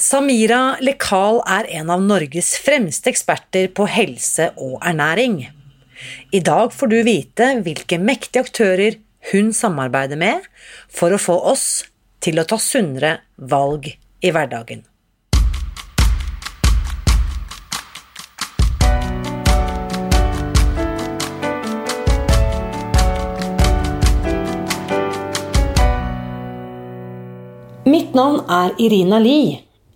Samira Lekal er en av Norges fremste eksperter på helse og ernæring. I dag får du vite hvilke mektige aktører hun samarbeider med for å få oss til å ta sunnere valg i hverdagen. Mitt navn er Irina Lie.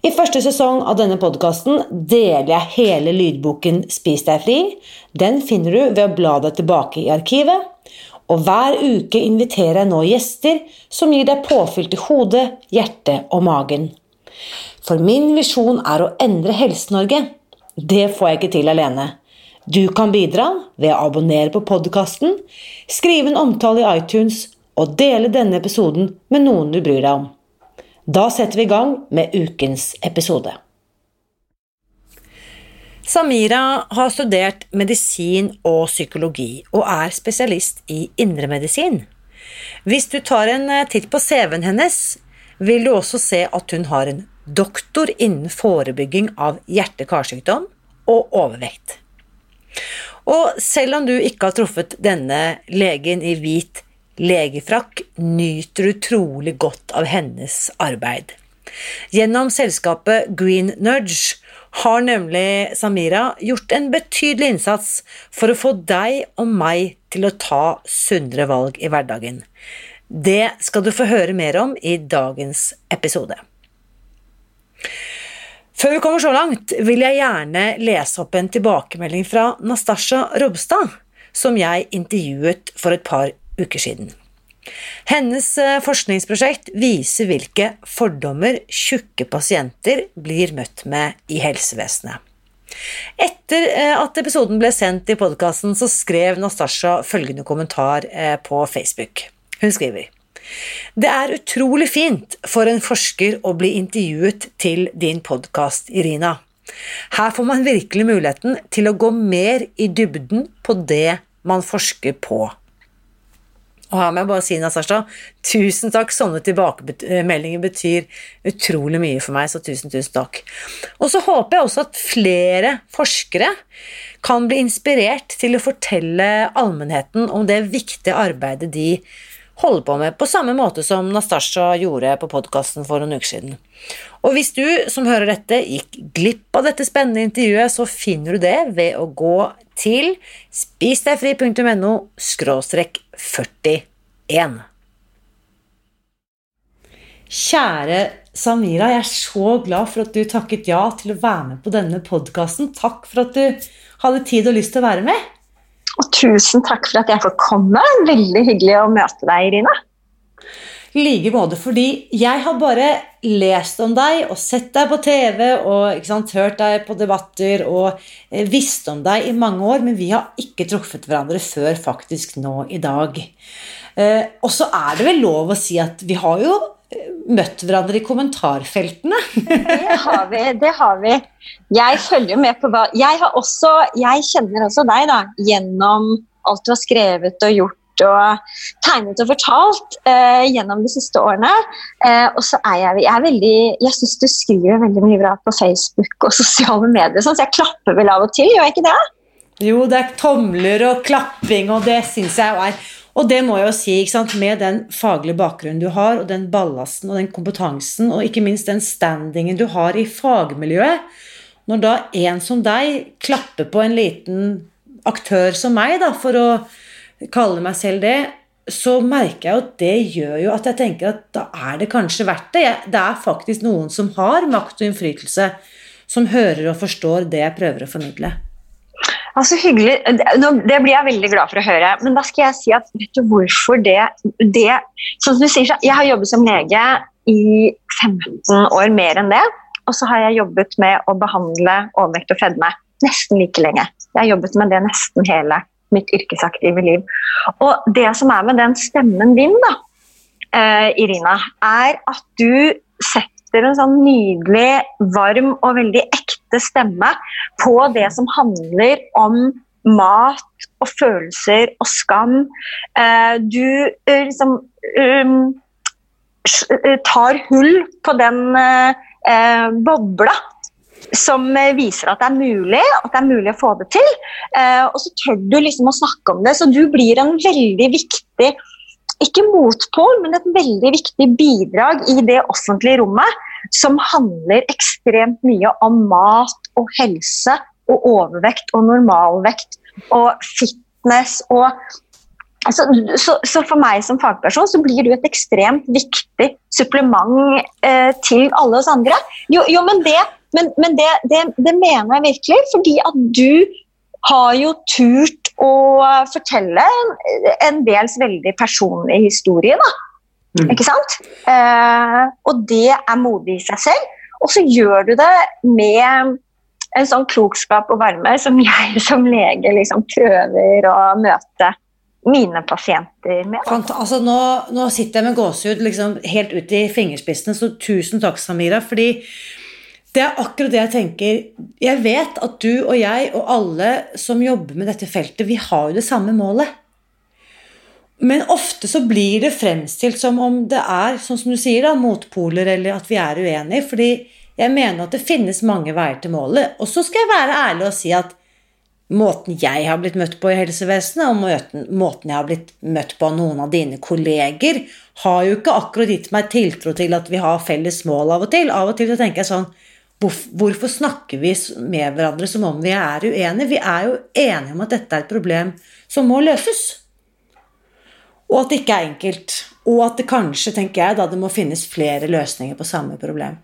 I første sesong av denne podkasten deler jeg hele lydboken Spis deg fri. Den finner du ved å bla deg tilbake i arkivet. Og hver uke inviterer jeg nå gjester som gir deg påfyll til hodet, hjertet og magen. For min visjon er å endre Helse-Norge. Det får jeg ikke til alene. Du kan bidra ved å abonnere på podkasten, skrive en omtale i iTunes og dele denne episoden med noen du bryr deg om. Da setter vi i gang med ukens episode. Samira har studert medisin og psykologi, og er spesialist i indremedisin. Hvis du tar en eh, titt på CV-en hennes, vil du også se at hun har en doktor innen forebygging av hjerte-karsykdom og overvekt. Og selv om du ikke har truffet denne legen i hvit legefrakk nyter utrolig godt av hennes arbeid. Gjennom selskapet Green Nudge har nemlig Samira gjort en betydelig innsats for å få deg og meg til å ta sunnere valg i hverdagen. Det skal du få høre mer om i dagens episode. Før vi kommer så langt, vil jeg gjerne lese opp en tilbakemelding fra Nastasja Robstad, som jeg intervjuet for et par uker siden. Hennes eh, forskningsprosjekt viser hvilke fordommer tjukke pasienter blir møtt med i helsevesenet. Etter eh, at episoden ble sendt i podkasten, så skrev Nastasja følgende kommentar eh, på Facebook. Hun skriver Det er utrolig fint for en forsker å bli intervjuet til din podkast, Irina. Her får man virkelig muligheten til å gå mer i dybden på det man forsker på. Og her må jeg bare si, Nasasha, tusen takk. Sånne tilbakemeldinger betyr utrolig mye for meg, så tusen, tusen takk. Og så håper jeg også at flere forskere kan bli inspirert til å fortelle allmennheten om det viktige arbeidet de holder på med, på samme måte som Nastasja gjorde på podkasten for noen uker siden. Og hvis du som hører dette gikk glipp av dette spennende intervjuet, så finner du det ved å gå til spisdegfri.no 41. Kjære Samira, jeg er så glad for at du takket ja til å være med på denne podkasten. Takk for at du hadde tid og lyst til å være med. Og tusen takk for at jeg får komme. Veldig hyggelig å møte deg, Irina. Like måte, fordi jeg har bare lest om deg og sett deg på TV og sant, hørt deg på debatter og eh, visst om deg i mange år, men vi har ikke truffet hverandre før faktisk nå i dag. Eh, og så er det vel lov å si at vi har jo eh, møtt hverandre i kommentarfeltene. det har vi. det har vi. Jeg følger med på hva Jeg, også, jeg kjenner også deg da, gjennom alt du har skrevet og gjort og tegnet og fortalt eh, gjennom de siste årene. Eh, og så er jeg, jeg er veldig Jeg syns du skriver veldig mye bra på Facebook og sosiale medier, sånn, så jeg klapper vel av og til, gjør jeg ikke det? Jo, det er tomler og klapping, og det syns jeg er Og det må jeg jo si, med den faglige bakgrunnen du har, og den ballasten og den kompetansen, og ikke minst den standingen du har i fagmiljøet Når da en som deg klapper på en liten aktør som meg, da, for å kaller meg selv det, så merker jeg at det gjør jo at jeg tenker at da er det kanskje verdt det. Det er faktisk noen som har makt og innflytelse, som hører og forstår det jeg prøver å formidle. Altså hyggelig, Det blir jeg veldig glad for å høre. Men da skal jeg si at vet du hvorfor det, det Sånn som du sier, Jeg har jobbet som lege i 15 år, mer enn det. Og så har jeg jobbet med å behandle overvekt og fedme nesten like lenge. Jeg har jobbet med det nesten hele mitt yrkesaktive liv. Og det som er med den stemmen din, da, eh, Irina, er at du setter en sånn nydelig, varm og veldig ekte stemme på det som handler om mat og følelser og skam. Eh, du eh, liksom um, tar hull på den bobla som viser at det er mulig, at det er mulig å få det til. Eh, og så tør du liksom å snakke om det. Så du blir en veldig viktig ikke motpol, men et veldig viktig bidrag i det offentlige rommet som handler ekstremt mye om mat og helse og overvekt og normalvekt og fitness og så, så, så, for meg som fagperson så blir du et ekstremt viktig supplement eh, til alle oss andre. Jo, jo men, det, men, men det, det, det, mener jeg virkelig, fordi at du har jo turt å fortelle en, dels veldig personlig historie, da. Mm. Ikke sant? Eh, og det er modig i seg selv. Og så gjør du det med en sånn klokskap og varme som jeg som lege liksom prøver å møte mine pasienter med. Altså, nå, nå, sitter jeg med gåsehud liksom, helt ut i fingerspissene, så tusen takk, Samira. fordi det er akkurat det jeg tenker. Jeg vet at du og jeg og alle som jobber med dette feltet, vi har jo det samme målet. Men ofte så blir det fremstilt som om det er sånn som du sier da, motpoler, eller at vi er uenige. fordi jeg mener at det finnes mange veier til målet. Og så skal jeg være ærlig og si at måten jeg har blitt møtt på i helsevesenet, og måten jeg har blitt møtt på av noen av dine kolleger, har jo ikke akkurat gitt meg tiltro til at vi har felles mål av og til. Av og til så tenker jeg sånn Hvorfor snakker vi med hverandre som om vi er uenige? Vi er jo enige om at dette er et problem som må løses. Og at det ikke er enkelt. Og at det kanskje, tenker jeg, da det må finnes flere løsninger på samme problem.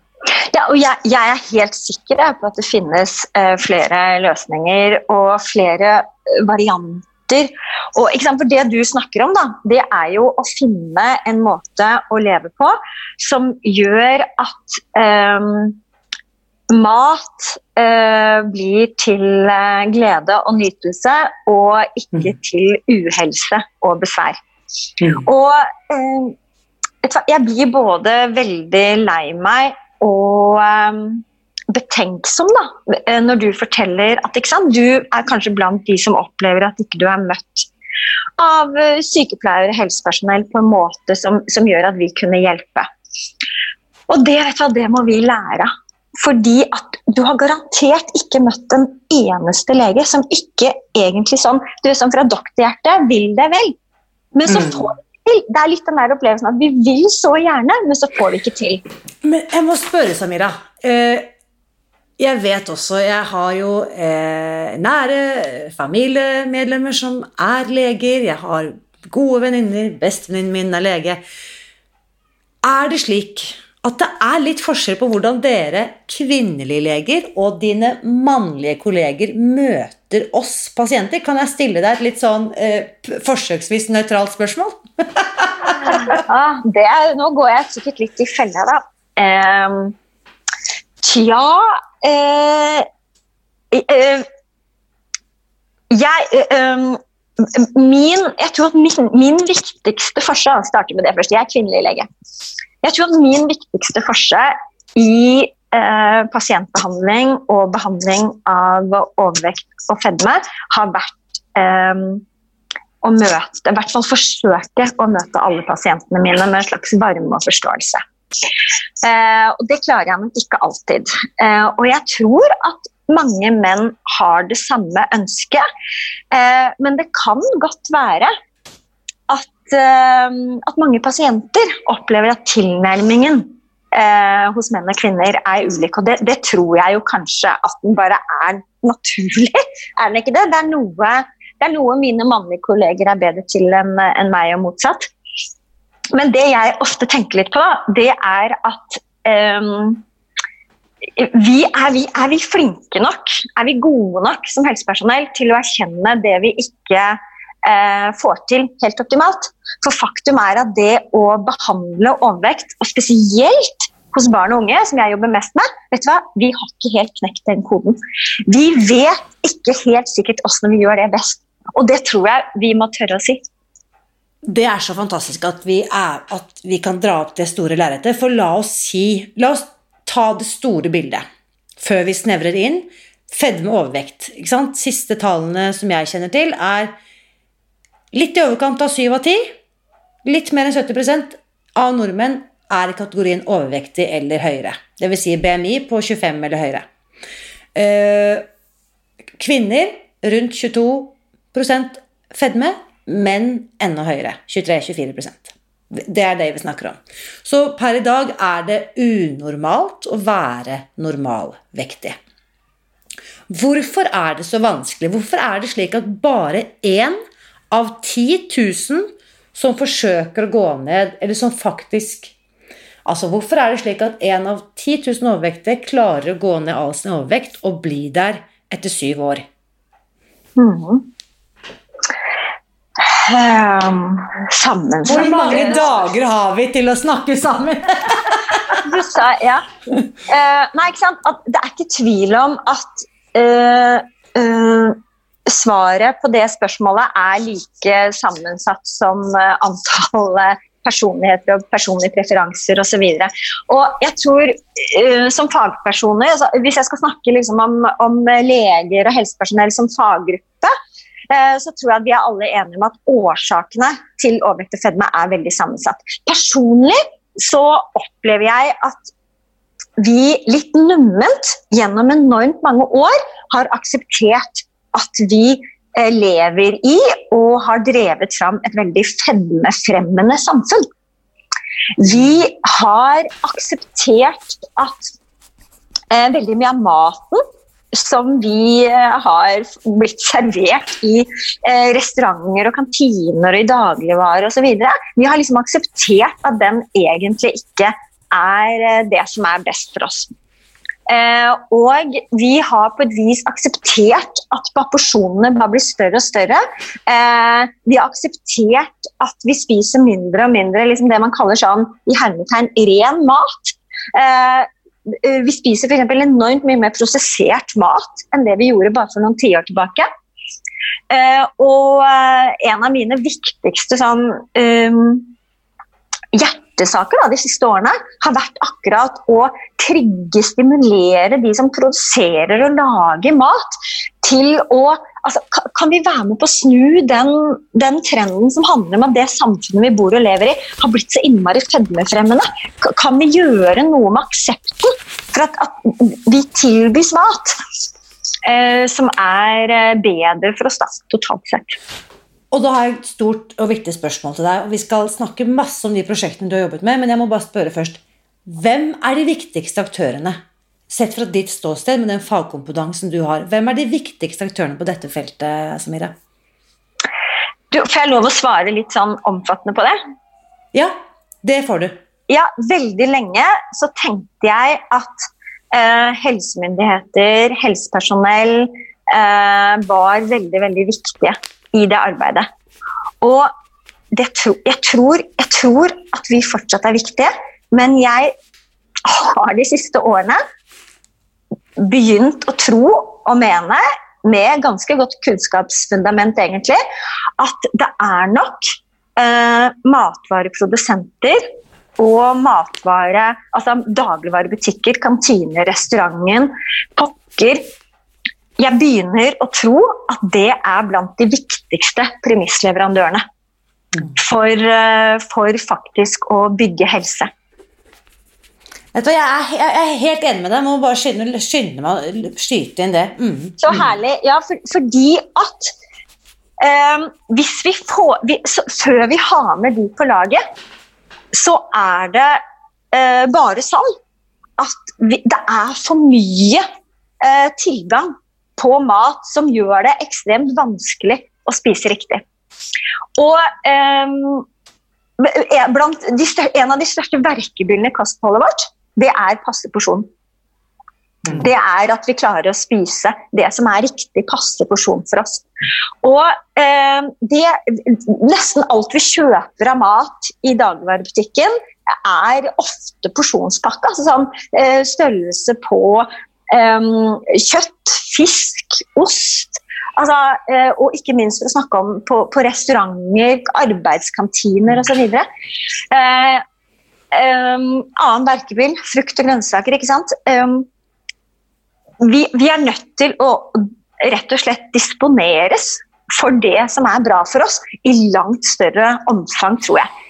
Ja, og jeg, jeg, er helt sikker på at det finnes uh, flere løsninger og flere uh, varianter. Og, For Det du snakker om, da, det er jo å finne en måte å leve på som gjør at um, mat eh, blir til glede og nytelse, og ikke mm. til uhelse og besvær. Mm. Og jeg blir både veldig lei meg og eh, betenksom da, eh, når du forteller at sant, du er kanskje blant de som opplever at ikke du er møtt av eh, sykepleiere og helsepersonell på en måte som, som, gjør at vi kunne hjelpe. Og det, vet du, det må vi lære. Fordi at du har garantert ikke møtt en eneste lege som ikke egentlig sånn Du er sånn fra doktorhjertet vil det vel, men så mm. får til. Det er litt den der opplevelsen at vi vil så gjerne, men så får vi ikke til. Men jeg må spørre, Samira. Eh, jeg vet også Jeg har jo eh, nære familiemedlemmer som er leger. Jeg har gode venninner. Bestevenninnen min er lege. Er det slik at det er litt forskjell på hvordan dere kvinnelige leger og dine mannlige kolleger møter oss pasienter? Kan jeg stille deg et litt sånn eh, forsøksvis nøytralt spørsmål? ja, er, nå går jeg sikkert litt i fella, da. Um, tja uh, uh, Jeg um, min, jeg tror at min, min viktigste forskjell starter med det først. Jeg er kvinnelig lege. Jeg tror at min viktigste forskjell i eh, pasientbehandling og behandling av overvekt og fedme har vært eh, å møte, i hvert fall forsøke å møte alle pasientene mine med en slags varme og forståelse. Eh, og det klarer jeg nok ikke alltid. Eh, og jeg tror at mange menn har det samme ønsket, eh, men det kan godt være at Eh, mange pasienter opplever at tilnærmingen eh, hos menn og kvinner er ulik. Og det, det, tror jeg jo kanskje at den bare er naturlig. Er den ikke det? Det er noe, det er noe mine mannlige kolleger er bedre til enn en meg, og motsatt. Men det jeg ofte tenker litt på, det er at eh, vi, er, vi, er, vi, flinke nok, er vi gode nok som helsepersonell til å erkjenne det vi ikke eh, får til helt optimalt. For faktum er at det å behandle overvekt, og spesielt hos barn og unge, som jeg jobber mest med, vet du hva, vi har ikke helt knekt den koden. Vi vet ikke helt sikkert hvordan vi gjør det best. Og det tror jeg vi må tørre å si. Det er så fantastisk at vi, er, at vi kan dra opp det store lerretet. For la oss si La oss ta det store bildet før vi snevrer inn. Fedme og overvekt. Siste tallene som jeg kjenner til, er litt i overkant av 7 av 10. Litt mer enn 70% av nordmenn er i kategorien overvektig eller høyere. Dvs. Si BMI på 25 eller høyere. Eh, kvinner rundt 22% fedme, menn enda høyere. 23-24% Det er det vi snakker om. Så per i dag er det unormalt å være normalvektig. Hvorfor er det så vanskelig? Hvorfor er det slik at bare én av 10 000 som forsøker å gå ned, eller som faktisk Altså, Hvorfor er det slik at én av 10 000 overvektige klarer å gå ned all sin overvekt og bli der etter syv år? Mm. Um, sammen Hvor mange dager har vi til å snakke sammen? du sa, ja. Uh, nei, ikke sant. At det er ikke tvil om at uh, uh, svaret på det spørsmålet er like sammensatt som antall personligheter og personlige preferanser osv. Jeg tror som fagpersoner, altså, hvis jeg skal snakke liksom om, om leger og helsepersonell som faggruppe, Eh, så tror jeg at vi er alle enige om at årsakene til overvekt og fedme er veldig sammensatt. Personlig så opplever jeg at vi litt numment gjennom enormt mange år har akseptert at vi eh, lever i og har drevet fram et veldig fedmefremmende samfunn. Vi har akseptert at eh, veldig mye av maten som vi eh, har blitt servert i eh, restauranter og kantiner og i dagligvarer osv. Vi har liksom akseptert at den egentlig ikke er eh, det som er best for oss. Og vi har på et vis akseptert at proporsjonene bare blir større og større. vi har akseptert at vi spiser mindre og mindre liksom det man kaller sånn i hermetegn ren mat. Eh, vi spiser f.eks. enormt mye mer prosessert mat enn det vi gjorde bare for noen tiår tilbake. Uh, og uh, en av mine viktigste sånn um, hjertesaker da, de siste årene har vært akkurat å trigge, stimulere de som produserer og lager mat, til å altså, Kan vi være med på å snu den, den, trenden som handler om at det samfunnet vi bor og lever i, har blitt så innmari fedmefremmende? Kan vi gjøre noe med aksepten for at, at vi tilbys mat eh, som er eh, bedre for oss da, totalt sett? Og da har jeg et stort og viktig spørsmål til deg. og Vi skal snakke masse om de prosjektene du har jobbet med, men jeg må bare spørre først. Hvem er de viktigste aktørene? Sett fra ditt ståsted, med den fagkompetansen du har, hvem er de viktigste aktørene på dette feltet, Samira? Du, får jeg lov å svare litt sånn omfattende på det? Ja, det får du. Ja, veldig lenge så tenkte jeg at eh, helsemyndigheter, helsepersonell eh, var veldig, veldig viktige i det arbeidet. Og det, jeg, tror, jeg tror at vi fortsatt er viktige, men jeg har de siste årene begynt å tro og mene, med ganske godt kunnskapsfundament egentlig, at det er nok eh, matvareprodusenter og matvare, altså dagligvarebutikker, kantiner, restauranten, kokker jeg begynner å tro at det er blant de viktigste premissleverandørene for, eh, for faktisk å bygge helse. Jeg er, jeg er, helt enig med deg. Jeg må bare skynde, skynde meg å skyte inn det. Mm. Så herlig. Ja, for, fordi at um, hvis vi får vi, så, Før vi har med de på laget, så er det uh, bare sånn at vi, det er for mye uh, tilgang på mat som gjør det ekstremt vanskelig å spise riktig. Og um, de, En av de største verkebyllene i kostholdet vårt, det er passe porsjon. Mm. Det er at vi klarer å spise det som er riktig passe porsjon for oss. Og eh, det, nesten alt vi kjøper av mat i dagligvarebutikken, er ofte porsjonspakke. Altså sånn eh, størrelse på eh, kjøtt, fisk, ost. Altså, eh, og ikke minst for å snakke om på, på restauranter, arbeidskantiner osv. Eh, um, annen verkebil, frukt og grønnsaker. ikke sant? Um, vi, vi, er nødt til å rett og slett disponeres for det som er bra for oss, i langt større omfang, tror jeg.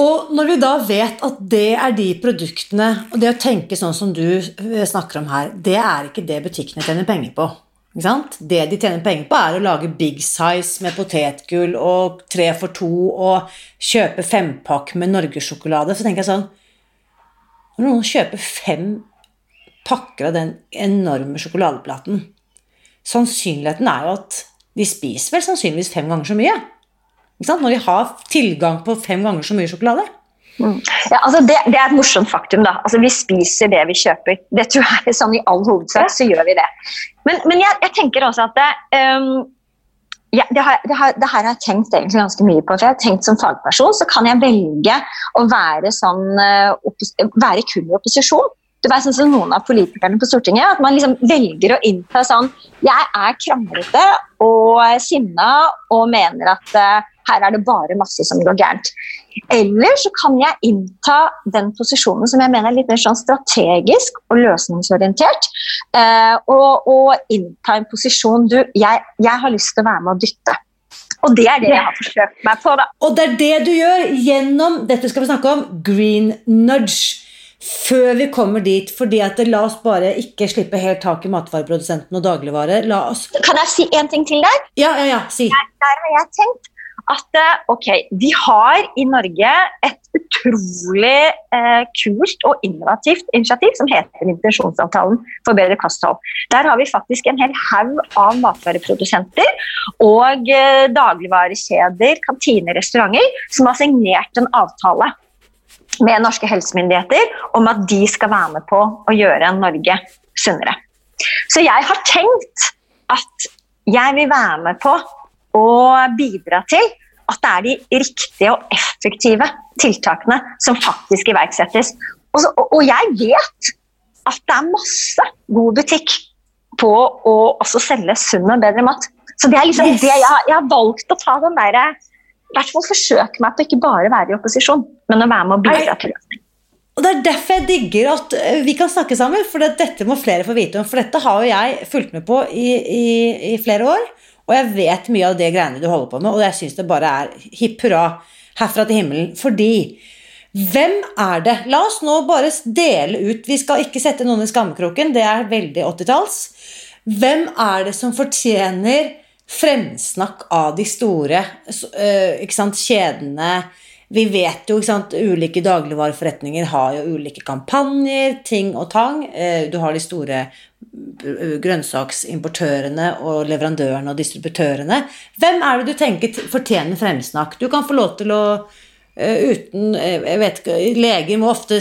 Og når vi da vet at det er de produktene, og det å tenke sånn som du eh, snakker om her, det er ikke det butikkene tjener penger på. Det de tjener penger på, er å lage big size med potetgull og tre for to og kjøpe fempakk med norgessjokolade. Så tenker jeg sånn Når noen kjøper fem pakker av den enorme sjokoladeplaten Sannsynligheten er jo at de spiser vel sannsynligvis fem ganger så mye. Når de har tilgang på fem ganger så mye sjokolade. Mm. Ja, altså det, det, er et morsomt faktum. da. Altså Vi spiser det vi kjøper. Det tror jeg sånn I all hovedsak så gjør vi det. Men, men jeg, jeg, tenker også at det, um, ja, det, har, det, har, det, her har jeg tenkt egentlig ganske mye på. for jeg har tenkt Som fagperson så kan jeg velge å være, sånn, uh, være kun i opposisjon du vet, sånn som noen av politikerne på Stortinget, at man liksom velger å innta sånn Jeg er kranglete og sinna og mener at uh, her er det bare masse som går gærent. Eller så kan jeg innta den posisjonen som jeg mener er litt mer sånn strategisk og løsningsorientert. Uh, og, og, innta en posisjon du jeg, jeg har lyst til å være med og dytte. Og det er det jeg har forsøkt meg på. da. Og det er det du gjør gjennom dette skal vi snakke om, green nudge før vi kommer dit. fordi at La oss bare ikke slippe helt tak i matvareprodusenten og dagligvare. La oss Kan jeg si en ting til deg? Ja, ja, ja, si. Der, der har jeg tenkt at ok, vi har i Norge et utrolig eh, kult og innovativt initiativ som heter Intensjonsavtalen for bedre kosthold. Der har vi faktisk en hel haug av matvareprodusenter og eh, dagligvarekjeder, kantiner, restauranter som har signert en avtale med norske helsemyndigheter om at de skal være med på å gjøre Norge sunnere. Så jeg har tenkt at jeg vil være med på å bidra til at det er de riktige og effektive tiltakene som faktisk iverksettes. Og, så, og jeg vet at det er masse god butikk på å selge sunn og bedre mat. Så det er liksom yes. det jeg, jeg, har valgt å ta den derre i hvert fall forsøke meg på ikke bare være i opposisjon, men å være med og bidra til løsning. Og Det er derfor jeg digger at eh, vi kan snakke sammen, for dette må flere få vite om. For dette har jo jeg fulgt med på i, i, i flere år, og jeg vet mye av det greiene du holder på med, og jeg syns det bare er hipp hurra herfra til himmelen. Fordi hvem er det? La oss nå bare dele ut Vi skal ikke sette noen i skammekroken, det er veldig 80-talls. Hvem er det som fortjener fremsnakk av de store ikke sant, kjedene. Vi vet jo sant, ulike dagligvareforretninger har jo ulike kampanjer, ting og tang. Eh, du har de store eh, grønnsaksimportørene og leverandørene og distributørene. Hvem er det du tenker fortjener fremsnakk? Du kan få lov til å uten jeg vet ikke, Leger må ofte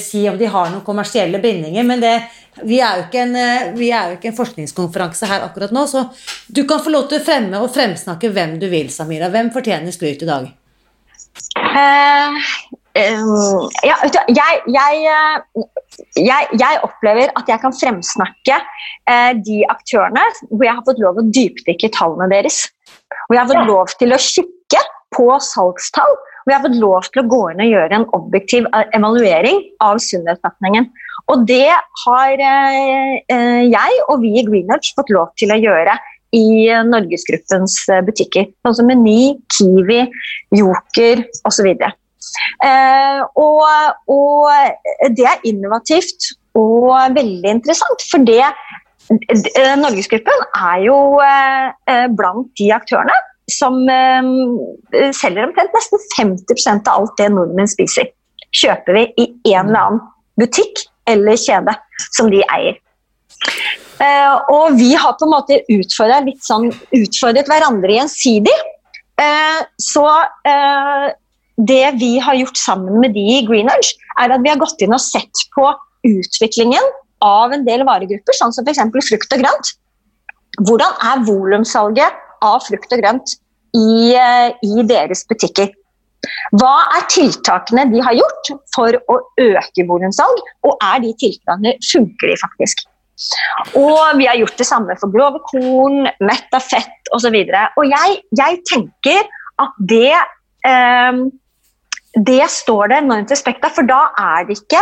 si om de har noen kommersielle bindinger, men det vi er, en, eh, vi er, jo ikke en, forskningskonferanse her akkurat nå, så du kan få lov til å fremme og fremsnakke hvem du vil, Samira. Hvem fortjener skryt i dag? Uh, um, ja, jeg, jeg, jeg, jeg, opplever at jeg kan fremsnakke uh, de aktørene hvor jeg har fått lov å dypdykke tallene deres. Hvor jeg har fått lov til å kikke på salgstall. Hvor jeg har fått lov til å gå inn og gjøre en objektiv evaluering av sunnhetssatsingen. Og det har eh, eh, jeg og vi i Greenwich fått lov til å gjøre i Norgesgruppens eh, butikker. Sånn som Meny, Kiwi, Joker osv. Eh, og, og det er innovativt og veldig interessant, for det Norgesgruppen er jo eh, blant de aktørene som eh, selger omtrent nesten 50% av alt det nordmenn spiser. Kjøper vi i en eller annen butikk eller kjede som de eier. Og vi har på en måte utfordret, sånn, utfordret hverandre gjensidig. Så det vi har gjort sammen med de i Greenedge, er at vi har gått inn og sett på utviklingen av en del varegrupper, sånn som f.eks. frukt og grønt. Hvordan er volumsalget av frukt og grønt i, eh, i deres butikker? Hva er tiltakene de har gjort for å øke volumsalg, og er de tiltakene funker de faktisk? Og vi har gjort det samme for grove korn, mett av fett osv. Og, så og jeg, jeg tenker at det eh, Det står det enormt respekt av, for da er det ikke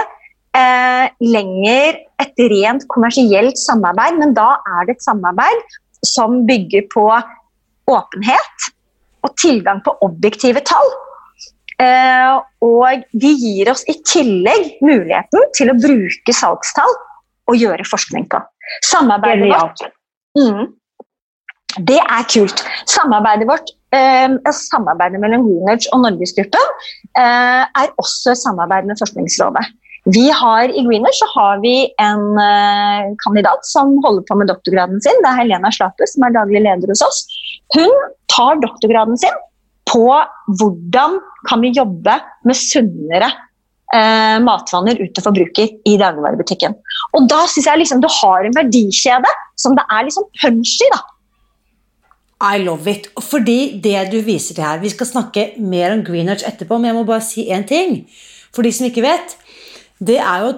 eh, lenger et rent kommersielt samarbeid, men da er det et samarbeid som bygger på åpenhet og tilgang på objektive tall. Eh, og de gir oss i tillegg muligheten til å bruke salgstall og gjøre forskning på. Samarbeidet vårt mm, Det er kult. Samarbeidet vårt eh, Samarbeidet mellom Greenwich og Norgesgruppen eh, er også samarbeid med Forskningsrådet. Vi har, I Greenwich så har vi en eh, kandidat som holder på med doktorgraden sin. Det er Helena Slape, som er daglig leder hos oss. Hun tar doktorgraden sin på hvordan kan vi jobbe med sunnere eh, matvaner ut til forbruker i dagligvarebutikken. Og da syns jeg liksom du har en verdikjede som det er liksom punch i. da. I love it. Fordi det du viser til her Vi skal snakke mer om Greenwich etterpå, men jeg må bare si én ting. For de som ikke vet. Det er jo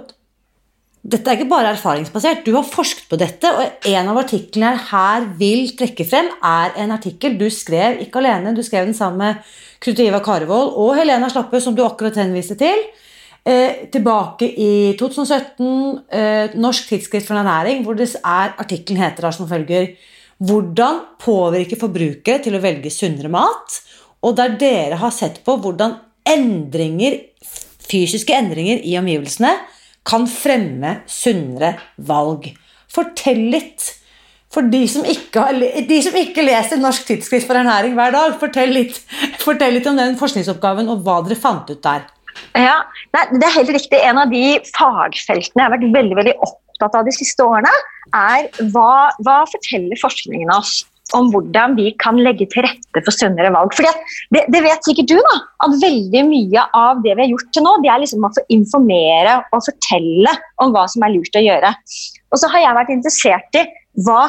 dette er ikke bare erfaringsbasert. Du har forsket på dette, og en av artiklene jeg her vil trekke frem, er en artikkel du skrev ikke alene. Du skrev den sammen med Knut Ivar Karevold og Helena Slappe, som du akkurat henviste til. Eh, tilbake i 2017, eh, Norsk tidsskrift for ernæring, hvor det er artikkelen heter som følger Hvordan påvirke forbrukere til å velge sunnere mat? Og der dere har sett på hvordan endringer, fysiske endringer i omgivelsene kan fremme sunnere valg. Fortell litt. For de som, ikke, de som ikke leser Norsk tidsskrift for ernæring hver dag, fortell litt, fortell litt, om den forskningsoppgaven og hva dere fant ut der. Ja, nei, Det er helt riktig. En av de fagfeltene jeg har vært veldig, veldig opptatt av de siste årene, er hva, hva forteller forskningen oss om hvordan vi kan legge til rette for sunnere valg. Fordi det, det, vet sikkert du, da, at veldig mye av det vi har gjort til nå, det er liksom å informere og fortelle om hva som er lurt å gjøre. Og så har jeg vært interessert i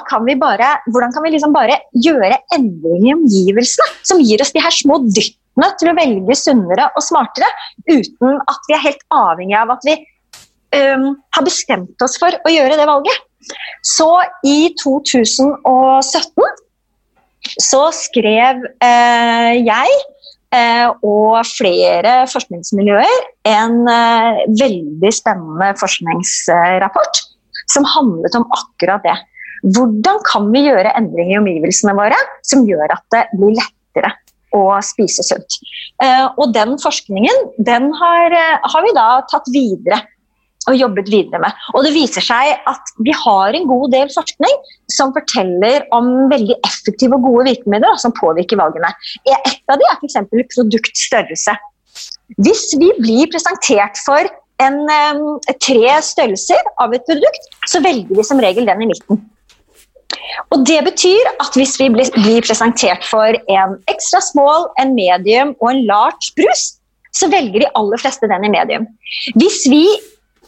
kan bare, hvordan kan vi liksom bare gjøre endringer i omgivelsene som gir oss de her små dyttene til å velge sunnere og smartere, uten at vi er helt avhengig av at vi um, har bestemt oss for å gjøre det valget. Så i 2017 så skrev uh, jeg uh, og flere forskningsmiljøer en uh, veldig spennende forskningsrapport som handlet om akkurat det. Hvordan kan vi gjøre endringer i omgivelsene våre som gjør at det blir lettere å spise sunt? Og den forskningen den har, har vi da tatt videre og jobbet videre med. Og det viser seg at vi har en god del forskning som forteller om veldig effektive og gode virkemidler som påvirker valgene. Et av de er f.eks. produktstørrelse. Hvis vi blir presentert for en, tre størrelser av et produkt, så velger vi som regel den i midten. Og Det betyr at hvis vi blir presentert for en ekstra small, en medium og en large brus, så velger de aller fleste den i medium. Hvis vi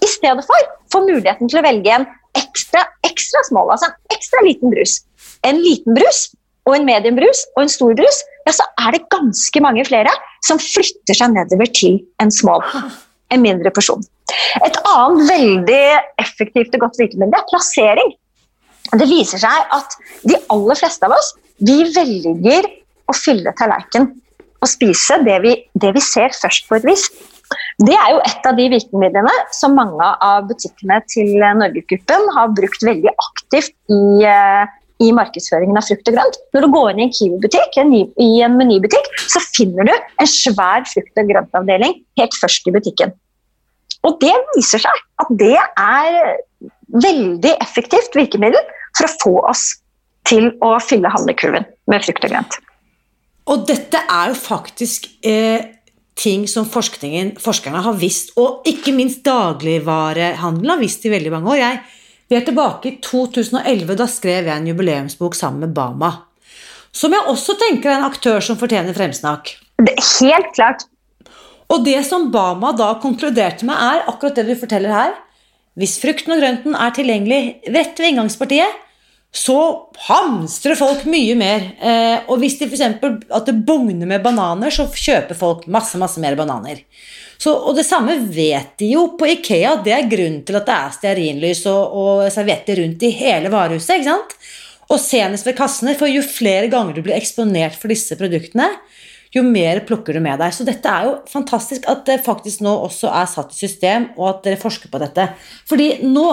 i stedet for får muligheten til å velge en ekstra, ekstra small, altså en ekstra liten brus. En liten brus og en medium brus og en stor brus, ja, så er det ganske mange flere som flytter seg nedover til en small. En mindre porsjon. Et annet veldig effektivt og godt virkemiddel er plassering. Det viser seg at de aller fleste av oss vi velger å fylle tallerkenen og spise det vi, det vi ser først på et vis. Det er jo et av de virkemidlene som mange av butikkene til Norgesgruppen har brukt veldig aktivt i, eh, i, markedsføringen av frukt og grønt. Når du går inn i en Kiwi-butikk, i en menybutikk, så finner du en svær frukt- og grøntavdeling helt først i butikken. Og det viser seg at det er veldig effektivt virkemiddel for å få oss til å fylle handlekurven med frukt og grønt. Og dette er jo faktisk eh, ting som forskerne har visst, og ikke minst dagligvarehandelen har visst i veldig mange år. Jeg, vi er tilbake i 2011, da skrev jeg en jubileumsbok sammen med Bama. Som jeg også tenker er en aktør som fortjener fremsnakk. Det, Helt klart. Og det som Bama da konkluderte med, er akkurat det du forteller her. hvis frukten og grønten er tilgjengelig rett ved inngangspartiet, så hamstrer folk mye mer. Eh, og hvis de f.eks. at det bugner med bananer, så kjøper folk masse, masse mer bananer. Så, og det samme vet de jo på Ikea. Det er grunnen til at det er stearinlys og, og servietter rundt i hele varehuset. ikke sant? Og senest ved kassene, for jo flere ganger du blir eksponert for disse produktene, jo mer plukker du med deg. Så dette er jo fantastisk at det faktisk nå også er satt i system, og at dere forsker på dette. Fordi nå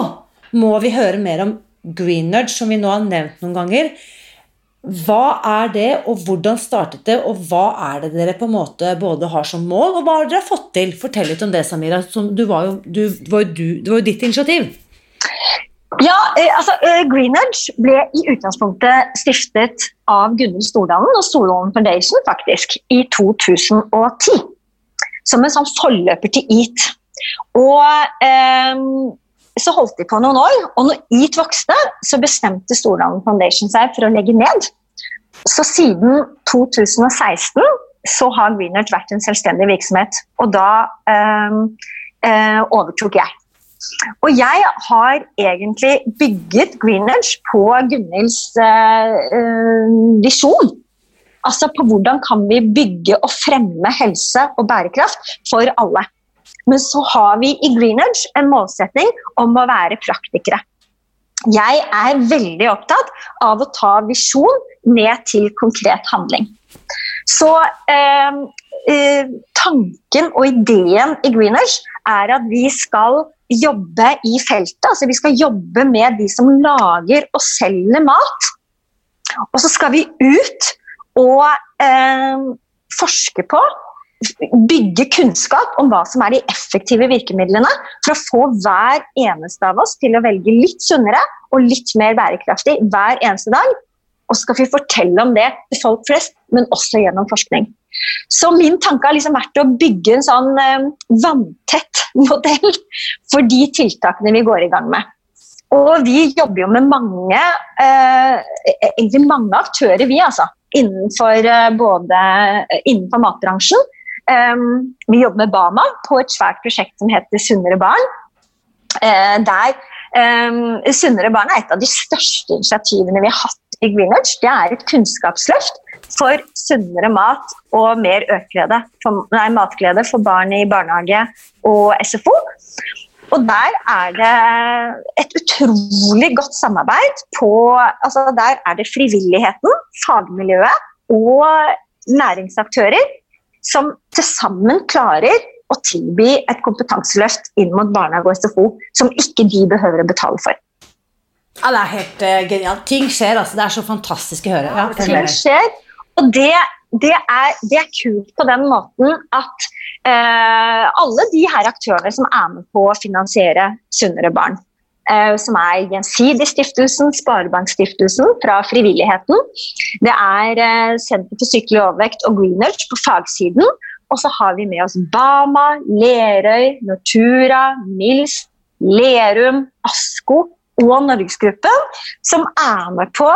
må vi høre mer om green som vi nå har nevnt noen ganger. Hva er det, og hvordan startet det, og hva er det dere på en måte både har som mål, og hva har dere fått til? Fortell litt om det, Samira. Du var jo, du, det, var jo det var jo ditt initiativ. Ja, eh, altså eh, Greenedge ble i utgangspunktet stiftet av Gunhild Stordalen og Stordalen Foundation faktisk, i 2010. Som en sånn forløper til EAT. Og eh, så holdt de på noen år, og når EAT vokste, så bestemte Stordalen Foundation seg for å legge ned. Så siden 2016 så har Greenert vært en selvstendig virksomhet, og da øh, øh, overtok jeg. Og jeg har egentlig bygget Greenedge på Gunhilds øh, visjon. Altså på hvordan kan vi bygge og fremme helse og bærekraft for alle. Men så har vi i Greenedge en målsetning om å være praktikere. Jeg er veldig opptatt av å ta visjon ned til konkret handling. Så eh, eh, tanken og ideen i Greenedge er at vi skal jobbe i feltet. Altså vi skal jobbe med de som lager og selger mat. Og så skal vi ut og eh, forske på bygge kunnskap om hva som er de effektive virkemidlene for å få hver eneste av oss til å velge litt sunnere og litt mer bærekraftig hver eneste dag. Og så skal vi fortelle om det til folk flest, men også gjennom forskning. Så min tanke har liksom vært å bygge en sånn eh, vanntett modell for de tiltakene vi går i gang med. Og vi jobber jo med mange, eh, egentlig mange aktører, vi altså. Innenfor, eh, både innenfor matbransjen, Um, vi jobber med Bama på et svært prosjekt som heter Sunnere barn. Uh, der um, Sunnere barn er et av de største initiativene vi har hatt i Greenwich. Det er et kunnskapsløft for sunnere mat og mer økglede, for, nei, matglede for barn i barnehage og SFO. Og der er det et utrolig godt samarbeid på altså Der er det frivilligheten, fagmiljøet og næringsaktører som til sammen klarer å tilby et kompetanseløft inn mot barnehage og SFO som ikke de behøver å betale for. Ja, Det er helt uh, genialt. Ting skjer, altså. Det er så fantastisk å høre. Ja, ting skjer, og det, det, er, det, er, kult på den måten at uh, alle de her aktørene som er med på å finansiere sunnere barn, som er Gjensidigstiftelsen, Sparebankstiftelsen fra frivilligheten. Det er Senter for sykelig overvekt og Greenwich på fagsiden. Og så har vi med oss Bama, Lerøy, Nortura, Mils, Lerum, Asko og Norgesgruppen, som er med på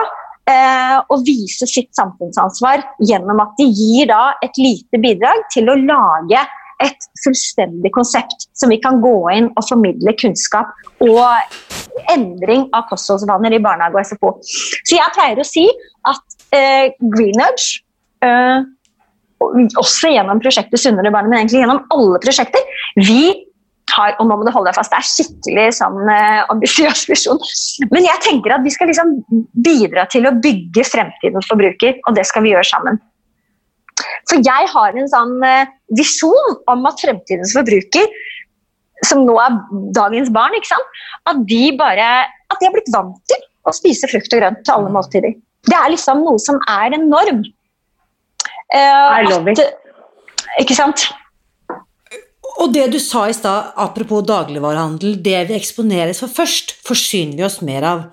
eh, å vise sitt samfunnsansvar gjennom at de gir da et lite bidrag til å lage et fullstendig konsept som vi kan gå inn og formidle kunnskap og endring av kostholdsvaner i barnehage og SFO. Så jeg pleier å si at eh, Greenudge eh, også gjennom prosjektet Sunnere barn, men egentlig gjennom alle prosjekter. Vi har, og nå må du holde deg fast, det er skikkelig sånn eh, ambisiøs visjon. Men jeg tenker at vi skal liksom bidra til å bygge fremtidens forbruker, og det skal vi gjøre sammen. For jeg har en sånn uh, visjon om at fremtidens forbruker, som nå er dagens barn, at de bare at de har blitt vant til å spise frukt og grønt til alle måltider. Det er liksom noe som er en norm. Uh, I love it. ikke sant? Og det du sa i stad, apropos dagligvarehandel, det vi eksponeres for først, forsyner vi oss mer av.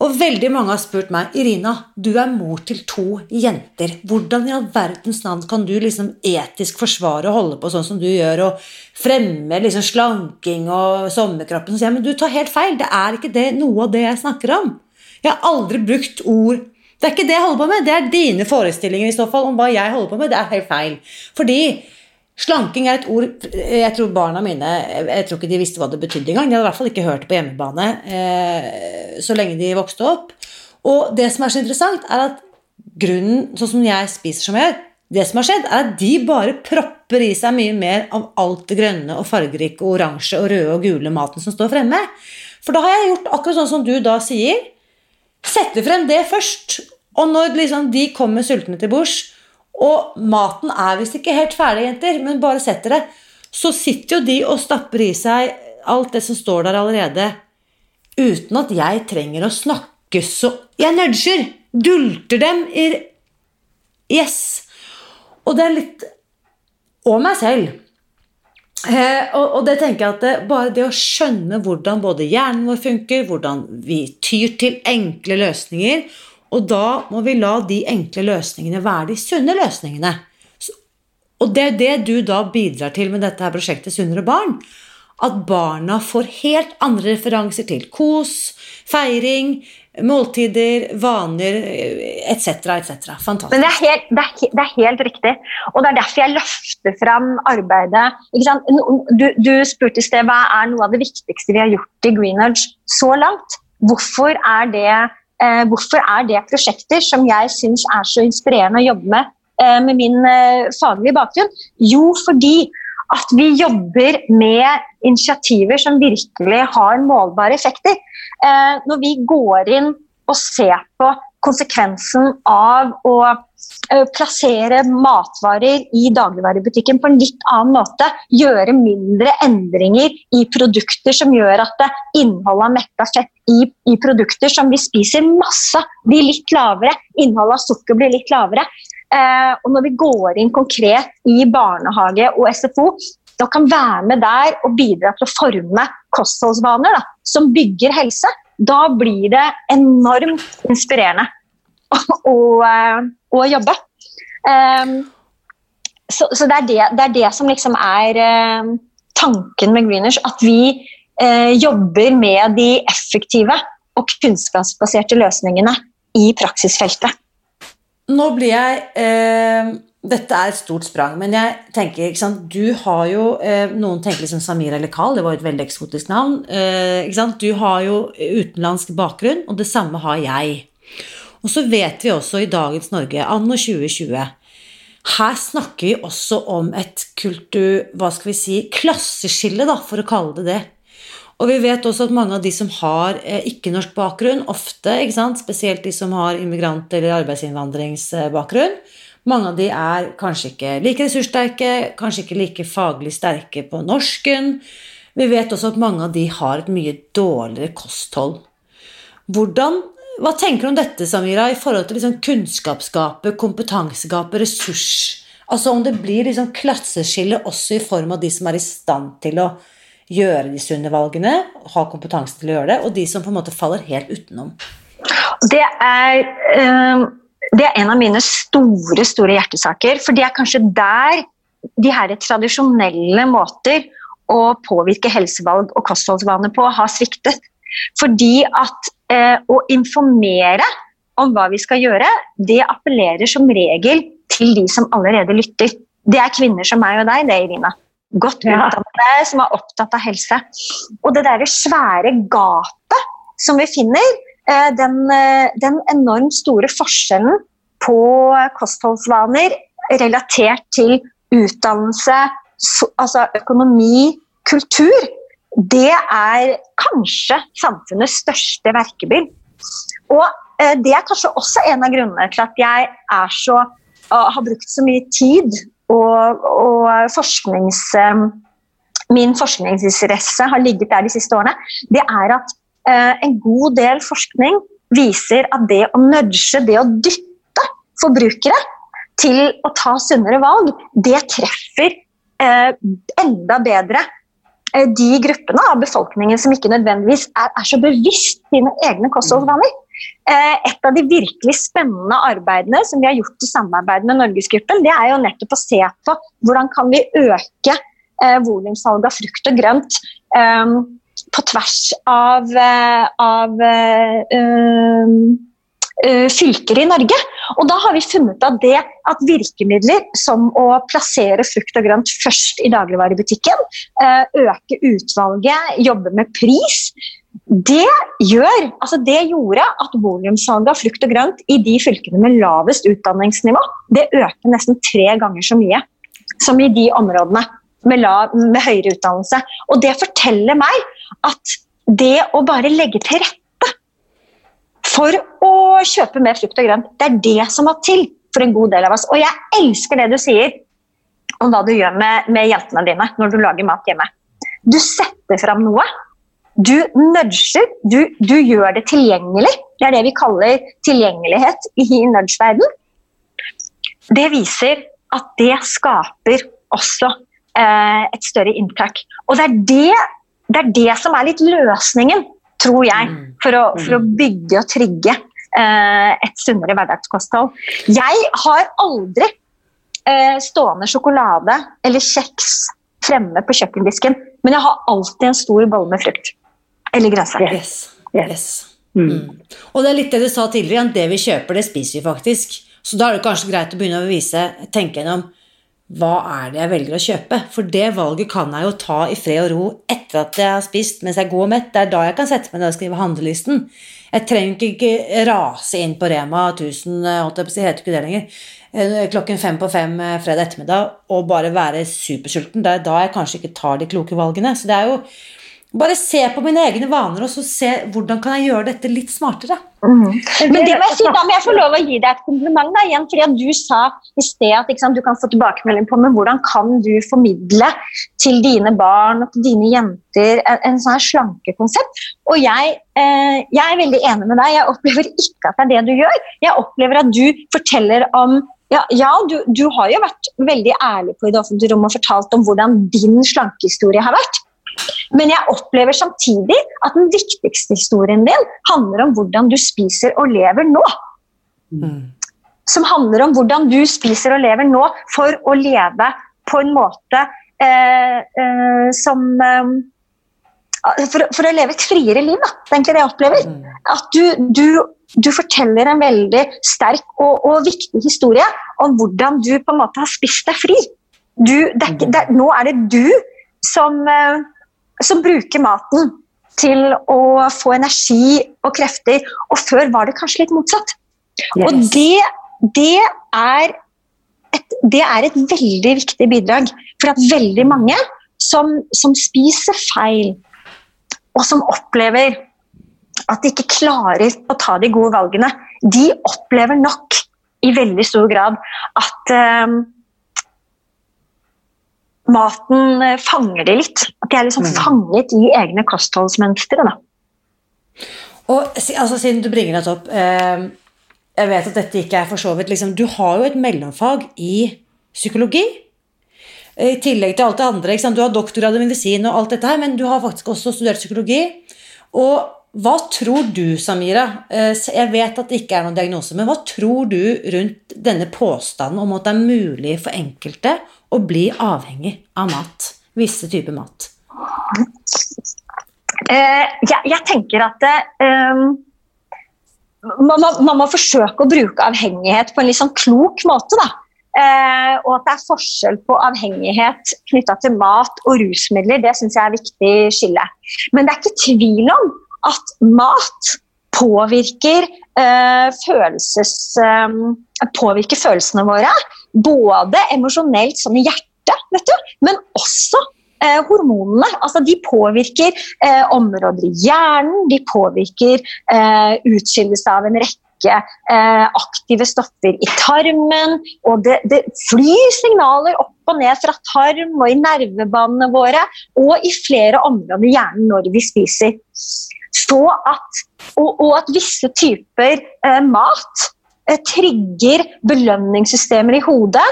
Og veldig mange har spurt meg Irina, du er mor til to jenter. Hvordan i all verdens navn kan du liksom etisk forsvare å holde på sånn som du gjør, og fremme liksom slanking og sommerkroppen? Så jeg, men du tar helt feil. Det er ikke det, noe av det jeg snakker om. Jeg har aldri brukt ord Det er ikke det jeg holder på med. Det er dine forestillinger i så fall om hva jeg holder på med. Det er helt feil. Fordi Slanking er et ord jeg tror barna mine Jeg tror ikke de visste hva det betydde engang. De hadde i hvert fall ikke hørt det på hjemmebane eh, så lenge de vokste opp. Og det som er så interessant, er at grunnen, sånn som jeg spiser som jeg gjør Det som har skjedd, er at de bare propper i seg mye mer av alt det grønne og fargerike og oransje og røde og gule maten som står fremme. For da har jeg gjort akkurat sånn som du da sier. Setter frem det først. Og når liksom de kommer sultne til bords, og maten er visst ikke helt ferdig, jenter, men bare setter det. Så sitter jo de og stapper i seg alt det som står der allerede, uten at jeg trenger å snakke så Jeg nudger! Dulter dem i Yes! Og det er litt Og meg selv. Eh, og, og, det tenker jeg at det, Bare det å skjønne hvordan både hjernen vår funker, hvordan vi tyr til enkle løsninger, og da må vi la de enkle løsningene være de sunne løsningene. Og det er det du da bidrar til med dette her prosjektet Sunnere barn. At barna får helt andre referanser til kos, feiring, måltider, vaner etc. etc. Fantastisk. Men det er, helt, det, er, det er, helt, riktig. Og det er derfor jeg løfter fram arbeidet. Du, du spurte i sted hva er noe av det viktigste vi har gjort i Greenwich så langt. Hvorfor er det Eh, hvorfor er det prosjekter som jeg syns er så inspirerende å jobbe med eh, med min eh, faglige bakgrunn? Jo, fordi at vi jobber med initiativer som virkelig har målbare effekter. Når vi går inn og ser på konsekvensen av å Eh, plassere matvarer i dagligvarebutikken på en litt annen måte. Gjøre mindre endringer i produkter som gjør at innholdet av metta fett i, i, produkter som vi spiser masse, blir litt lavere. Innholdet av sukker blir litt lavere. Eh, og når vi går inn konkret i barnehage og SFO, da kan være med der og bidra til å forme kostholdsvaner da, som bygger helse, da blir det enormt inspirerende å, å jobbe. Um, så, så det, er det, det, er det, som liksom er uh, tanken med Greeners, at vi uh, jobber med de effektive og kunnskapsbaserte løsningene i praksisfeltet. Nå blir jeg uh, Dette er et stort sprang, men jeg tenker ikke sant, Du har jo Noen tenker liksom Samira eller Carl, det var jo et veldig eksotisk navn. ikke sant, Du har jo utenlandsk bakgrunn, og det samme har jeg. Og så vet vi også i dagens Norge, anno 2020 her snakker vi også om et kultur... Hva skal vi si klasseskille, da, for å kalle det det. Og vi vet også at mange av de som har eh, ikke-norsk bakgrunn, ofte, spesielt de som har immigrant- eller arbeidsinnvandringsbakgrunn, mange av de er kanskje ikke like ressurssterke, kanskje ikke like faglig sterke på norsken. Vi vet også at mange av de har et mye dårligere kosthold. Hvordan hva tenker du om dette, Samira, i forhold til liksom kunnskapsgapet, kompetansegapet, ressurs? Altså om det blir liksom klasseskille også i form av de som er i stand til å gjøre de sunne valgene, ha kompetanse til å gjøre det, og de som på en måte faller helt utenom? Det er, uh, det er en av mine store, store hjertesaker. For det er kanskje der de her tradisjonelle måter å påvirke helsevalg og kostholdsvaner på har sviktet. Fordi at eh, å informere om hva vi skal gjøre, det appellerer som regel til de som allerede lytter. Det er kvinner som meg og deg, det, Irina. Godt utdannede, ja. som er opptatt av helse. Og det derre svære gapet som vi finner, den, eh, den enormt store forskjellen på kostholdsvaner relatert til utdannelse, altså økonomi, kultur, det er kanskje samfunnets største verkebyll. Og eh, det er kanskje også en av grunnene til at jeg så, uh, har brukt så mye tid og, og forsknings, um, min forskningsinteresse har ligget der de siste årene. Det er at en god del forskning viser at det å nudge, det å dytte forbrukere til å ta sunnere valg, det treffer uh, enda bedre Eh, de gruppene av befolkningen som ikke nødvendigvis er, er så bevisst sine egne kostholdsvaner. Eh, et av de virkelig spennende arbeidene som vi har gjort i samarbeid med Norgesgruppen, det er jo nettopp å se på hvordan kan vi øke eh, volumsalget av frukt og grønt eh, på tvers av, av øh, øh, fylker i Norge. Og da har vi funnet at det at virkemidler som å plassere frukt og grønt først i dagligvarebutikken, eh, øke utvalget, jobbe med pris, det gjør, altså det gjorde at volumsalget av frukt og grønt i de fylkene med lavest utdanningsnivå, det økte nesten tre ganger så mye som i de områdene med, lav, med høyere utdannelse. Og det forteller meg at det å bare legge til rette for å kjøpe mer frukt og grønt. Det er det som må til for en god del av oss. Og jeg elsker det du sier om hva du gjør med, med jentene dine når du lager mat hjemme. Du setter fram noe. Du nudger. Du, du, gjør det tilgjengelig. Det er det vi kaller tilgjengelighet i nudge-verden. Det viser at det skaper også eh, et større inntak. Og det er det, det er det som er litt løsningen tror jeg, mm. for å, for å mm. bygge og trygge eh, et sunnere hverdagskosthold. Jeg har aldri eh, stående sjokolade eller kjeks fremme på kjøkkendisken, men jeg har alltid en stor bolle med frukt. Eller grønnsaker. Yes. yes. Mm. Mm. Og det er litt det du sa tidligere, at det vi kjøper, det spiser vi faktisk. Så da er det kanskje greit å begynne å vise, tenke gjennom hva er det jeg velger å kjøpe? For det valget kan jeg jo ta i fred og ro etter at jeg har spist, mens jeg går mett. Det er da jeg kan sette meg ned og skrive handlelisten. Jeg trenger ikke rase inn på Rema 1000, holdt jeg ikke det lenger, eh, klokken fem på fem eh, fredag ettermiddag og bare være supersulten. Det er da jeg kanskje ikke tar de kloke valgene. Så det er jo bare se på mine egne vaner og så se hvordan kan jeg gjøre dette litt smartere. Mm. Men det må jeg si, Da må jeg få lov å gi deg et kompliment. da, igjen, fordi at Du sa i sted at sant, du kan få tilbakemelding på men hvordan kan du formidle til dine barn og til dine jenter en, en sånn slankekonsept. Og jeg, eh, jeg, er veldig enig med deg. Jeg opplever ikke at det er det du gjør. Jeg opplever at du forteller om ja, ja du, du, har jo vært veldig ærlig på i det offentlige rom og fortalt om hvordan din slankehistorie har vært. Men jeg opplever samtidig at den viktigste historien din handler om hvordan du spiser og lever nå. Mm. Som handler om hvordan du spiser og lever nå for å leve på en måte eh, eh, som eh, for, for, å leve et friere liv, da. Det er egentlig det jeg opplever. Mm. At du, du, du, forteller en veldig sterk og, og, viktig historie om hvordan du på en måte har spist deg fri. Du, det, det, nå er det du som eh, som bruker maten til å få energi og krefter. Og før var det kanskje litt motsatt. Yes. Og det, det, er et, det, er et, veldig viktig bidrag. For at veldig mange som, som spiser feil, og som opplever at de ikke klarer å ta de gode valgene, de opplever nok i veldig stor grad at um, maten eh, fanger de litt. At de er liksom mm. fanget i egne kostholdsmønstre. Og altså, Siden du bringer dette opp eh, Jeg vet at dette ikke er for så vidt liksom, Du har jo et mellomfag i psykologi. I tillegg til alt det andre. Du har doktorgrad i medisin og alt dette her, men du har faktisk også studert psykologi. Og hva tror du, Samira, eh, jeg vet at det ikke er noen diagnose, men hva tror du rundt denne påstanden om at det er mulig for enkelte å bli avhengig av mat? Visse typer mat? Uh, jeg, jeg, tenker at uh, man, må, man, må forsøke å bruke avhengighet på en litt sånn klok måte. Uh, og at det er forskjell på avhengighet knytta til mat og rusmidler, det syns jeg er viktig skille. Men det er ikke tvil om at mat påvirker, følelses, påvirker følelsene våre både emosjonelt, sånn i hjertet, vet du, men også eh, hormonene. Altså, de påvirker eh, områder i hjernen, de påvirker eh, utskillelse av en rekke eh, aktive stoffer i tarmen. Og det, det, flyr signaler opp og ned fra tarm og i nervebanene våre og i flere områder i hjernen når vi spiser. Så at, og, og at visse typer eh, mat Eh, trigger belønningssystemer i hodet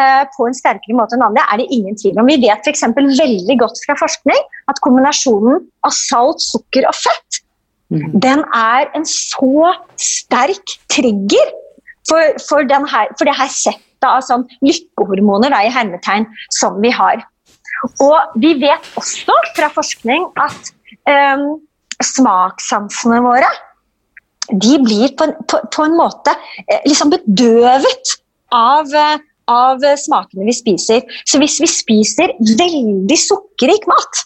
eh, på en sterkere måte enn andre, er det ingen tvil om. Vi vet f.eks. veldig godt fra forskning at kombinasjonen av salt, sukker og fett mm. den er en så sterk trigger for, for, her, for det her settet av sånn lykkehormoner da, i hermetegn som vi har. Og vi vet også fra forskning at um, smakssansene våre de blir på en, på, på en måte eh, liksom bedøvet av, eh, av smakene vi spiser. Så hvis vi spiser veldig sukkerrik mat,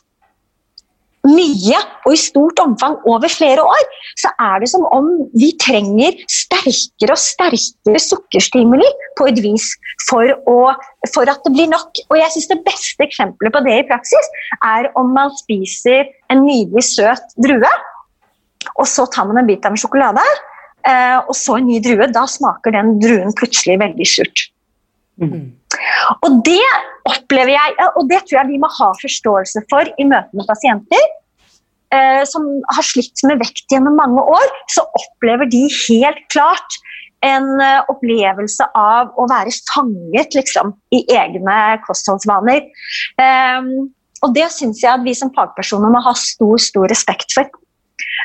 mye og i stort omfang over flere år, så er det som om vi trenger sterkere og sterkere sukkerstimuli på et vis for, å, for at det blir nok. Og jeg synes Det beste eksempelet på det i praksis er om man spiser en nydelig søt drue, og så tar man en bit av en sjokolade, eh, og så en ny drue. Da smaker den druen plutselig veldig surt. Mm. Og det opplever jeg, og det tror jeg vi må ha forståelse for i møte med pasienter eh, som har slitt med vekt gjennom mange år. Så opplever de helt klart en uh, opplevelse av å være fanget liksom, i egne kostholdsvaner. Um, og det syns jeg at vi som fagpersoner må ha stor, stor respekt for.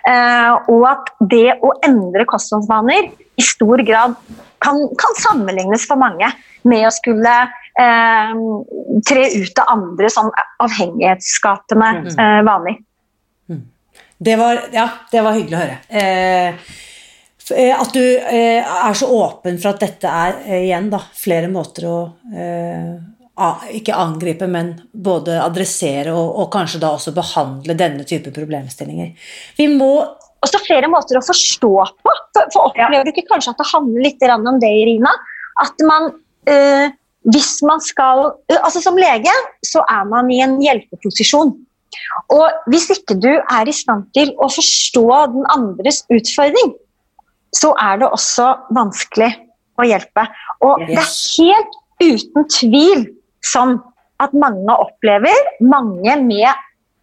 Uh, og at det å endre kostholdsvaner i stor grad kan, kan sammenlignes for mange med å skulle uh, tre ut av andre sånn avhengighetsskapende eh, vaner. Mm. Det var, ja, det var hyggelig å høre. at du er så åpen for at dette er igjen da, flere måter å ikke angripe, men både adressere og, og, kanskje da også behandle denne type problemstillinger. Vi må også flere måter å forstå på. For, for opplever du ikke kanskje at det handler litt om det, Irina? At man øh, hvis man skal altså Som lege så er man i en hjelpeposisjon. Og hvis ikke du er i stand til å forstå den andres utfordring, så er det også vanskelig å hjelpe. Og det er helt uten tvil sånn at mange opplever, mange med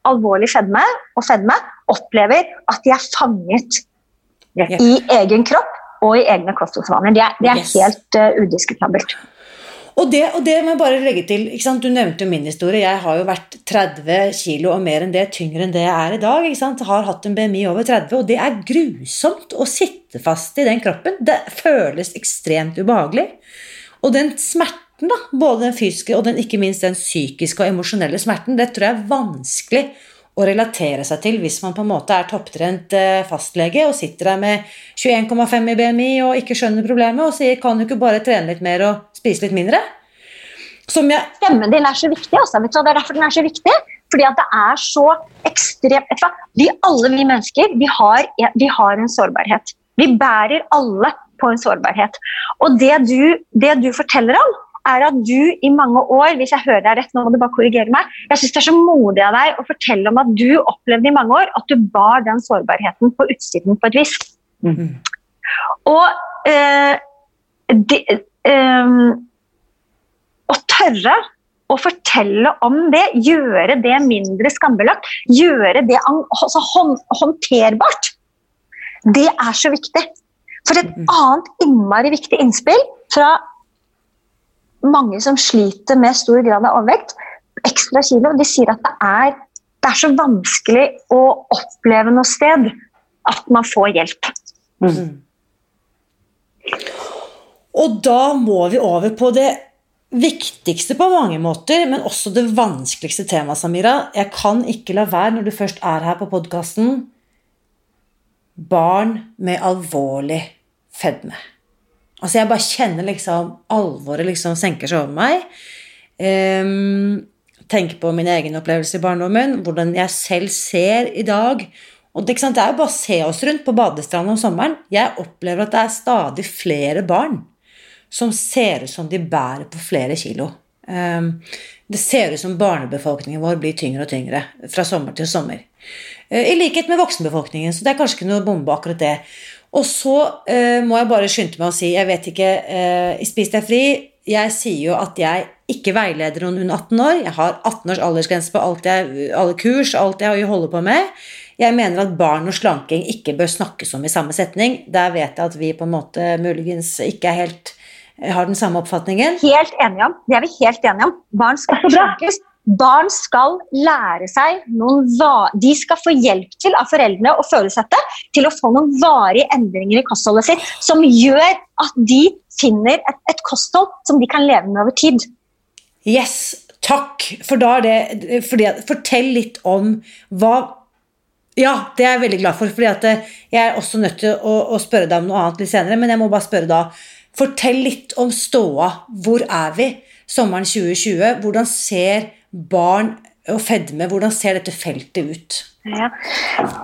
alvorlig fedme og fedme, opplever at de er fanget i egen kropp og i egne kostholdsvaner. Det er, det er helt uh, udiskutabelt. Og det, og det må jeg bare legge til, Du nevnte jo min historie. Jeg har jo vært 30 kilo og mer enn det, tyngre enn det jeg er i dag. Har hatt en BMI over 30, og det er grusomt å sitte fast i den kroppen. Det føles ekstremt ubehagelig. Og den smerten, da, både den fysiske og den, ikke minst den psykiske og emosjonelle smerten, det tror jeg er vanskelig å relatere seg til hvis man på en måte er topptrent eh, fastlege og sitter der med 21,5 i BMI og ikke skjønner problemet og sier 'kan du ikke bare trene litt mer og spise litt mindre'? Stemmen din er så viktig. Også, vet du, det er derfor den er så viktig. Fordi at det er så ekstremt vi, Alle vi mennesker vi har, vi har en sårbarhet. Vi bærer alle på en sårbarhet. Og det du, det du forteller om, er at du i mange år hvis jeg hører deg rett, nå må du bare korrigere meg, jeg synes det er så modig av deg å fortelle om at du opplevde i mange år at du bar den sårbarheten på utsiden på et vis. Mm -hmm. Og eh, det, eh, å tørre å fortelle om det, gjøre det mindre skambelagt, gjøre det altså, håndterbart, det er så viktig. For et mhm. annet innmari viktig innspill fra mange som sliter med stor grad av overvekt, ekstra kilo, de sier at det er, det er så vanskelig å oppleve noe sted at man får hjelp. Mm. Og da må vi over på det viktigste på mange måter, men også det vanskeligste temaet, Samira. Jeg kan ikke la være, når du først er her på podkasten Barn med alvorlig fedme. Altså, jeg bare kjenner liksom alvoret liksom senker seg over meg. Um, tenker på min egen opplevelse i barndommen, hvordan jeg selv ser i dag. Og det, det er jo bare å se oss rundt på badestranda om sommeren. Jeg opplever at det er stadig flere barn som ser ut som de bærer på flere kilo. Um, det ser ut som barnebefolkningen vår blir tyngre og tyngre fra sommer til sommer. Uh, I likhet med voksenbefolkningen, så det er kanskje ikke noe bombe akkurat det. Og så eh, må jeg bare skynde meg å si Jeg vet ikke eh, Spis deg fri. Jeg sier jo at jeg ikke veileder noen under 18 år. Jeg har 18 års aldersgrense på alt jeg, alle kurs, alt jeg holder på med. Jeg mener at barn og slanking ikke bør snakkes om i samme setning. Der vet jeg at vi på en måte muligens ikke er helt har den samme oppfatningen. Helt enige om. Det er vi helt enige om. Barn skal ikke slankes. Barn skal lære seg noen De skal få hjelp til av foreldrene og følelsette til å få noen varige endringer i kostholdet sitt som gjør at de finner et, et kosthold som de kan leve med over tid. Yes, takk. For da er det fordi, Fortell litt om hva Ja, det er jeg veldig glad for, at eh, jeg er også nødt til å, å spørre deg om noe annet litt senere, men jeg må bare spørre da. Fortell litt om ståa. Hvor er vi sommeren 2020? Hvordan ser barn og fedme, hvordan ser dette feltet ut? Ja.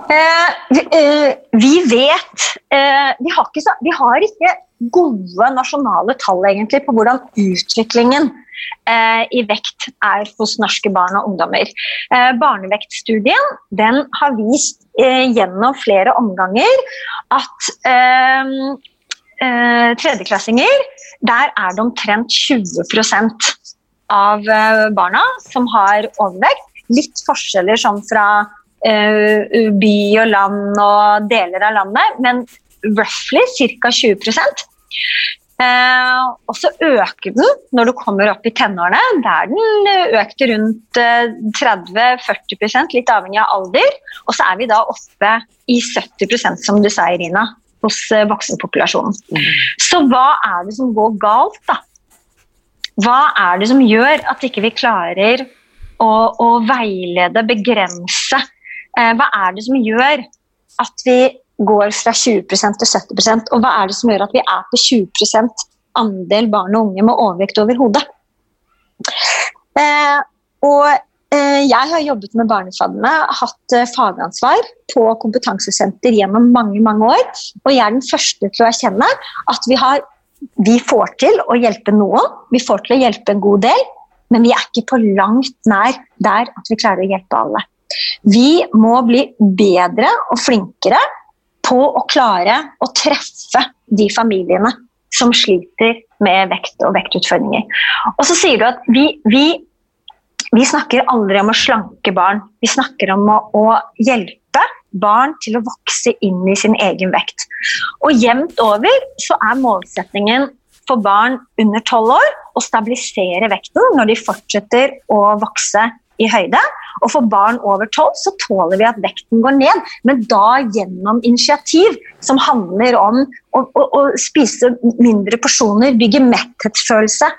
Eh, vi, eh, vet eh, vi, har ikke, vi, har ikke, gode nasjonale tall egentlig på hvordan utviklingen eh, i vekt er hos norske barn og ungdommer. Eh, barnevektstudien den har vist eh, gjennom flere omganger at tredjeklassinger, der er det omtrent 20 av barna som har overvekt. Litt forskjeller sånn fra uh, by og land og deler av landet, men roughly ca. 20 uh, Og så øker den når du kommer opp i tenårene. Der den økte rundt uh, 30-40 litt avhengig av alder. Og så er vi da oppe i 70% som du sa, Irina, hos voksenpopulasjonen. Mm. Så hva er det som går galt, da? Hva er det som gjør at ikke vi klarer å, å veilede, begrense. Eh, hva er det som gjør at vi går fra 20% til 70% og hva er det som gjør at vi er på 20% andel barn og unge med overvekt over hodet? Eh, og eh, jeg har jobbet med barnefadene, hatt eh, fagansvar på kompetansesenter gjennom mange mange år. Og jeg er den første til å erkjenne at vi, har, vi får til å hjelpe noen, vi får til å hjelpe en god del, men vi er ikke på langt nær der at vi klarer å hjelpe alle. Vi må bli bedre og flinkere på å klare å treffe de familiene som sliter med vekt og vektutfordringer. Og så sier du at vi, vi, vi snakker aldri om å slanke barn. Vi snakker om å, å hjelpe barn til å vokse inn i sin egen vekt. Og jevnt over så er målsettingen for barn under tolv år å stabilisere vekten når de fortsetter å vokse i høyde. Og for barn over tolv så tåler vi at vekten går ned, men da gjennom initiativ som handler om å, å, å spise mindre porsjoner, bygge metthetsfølelse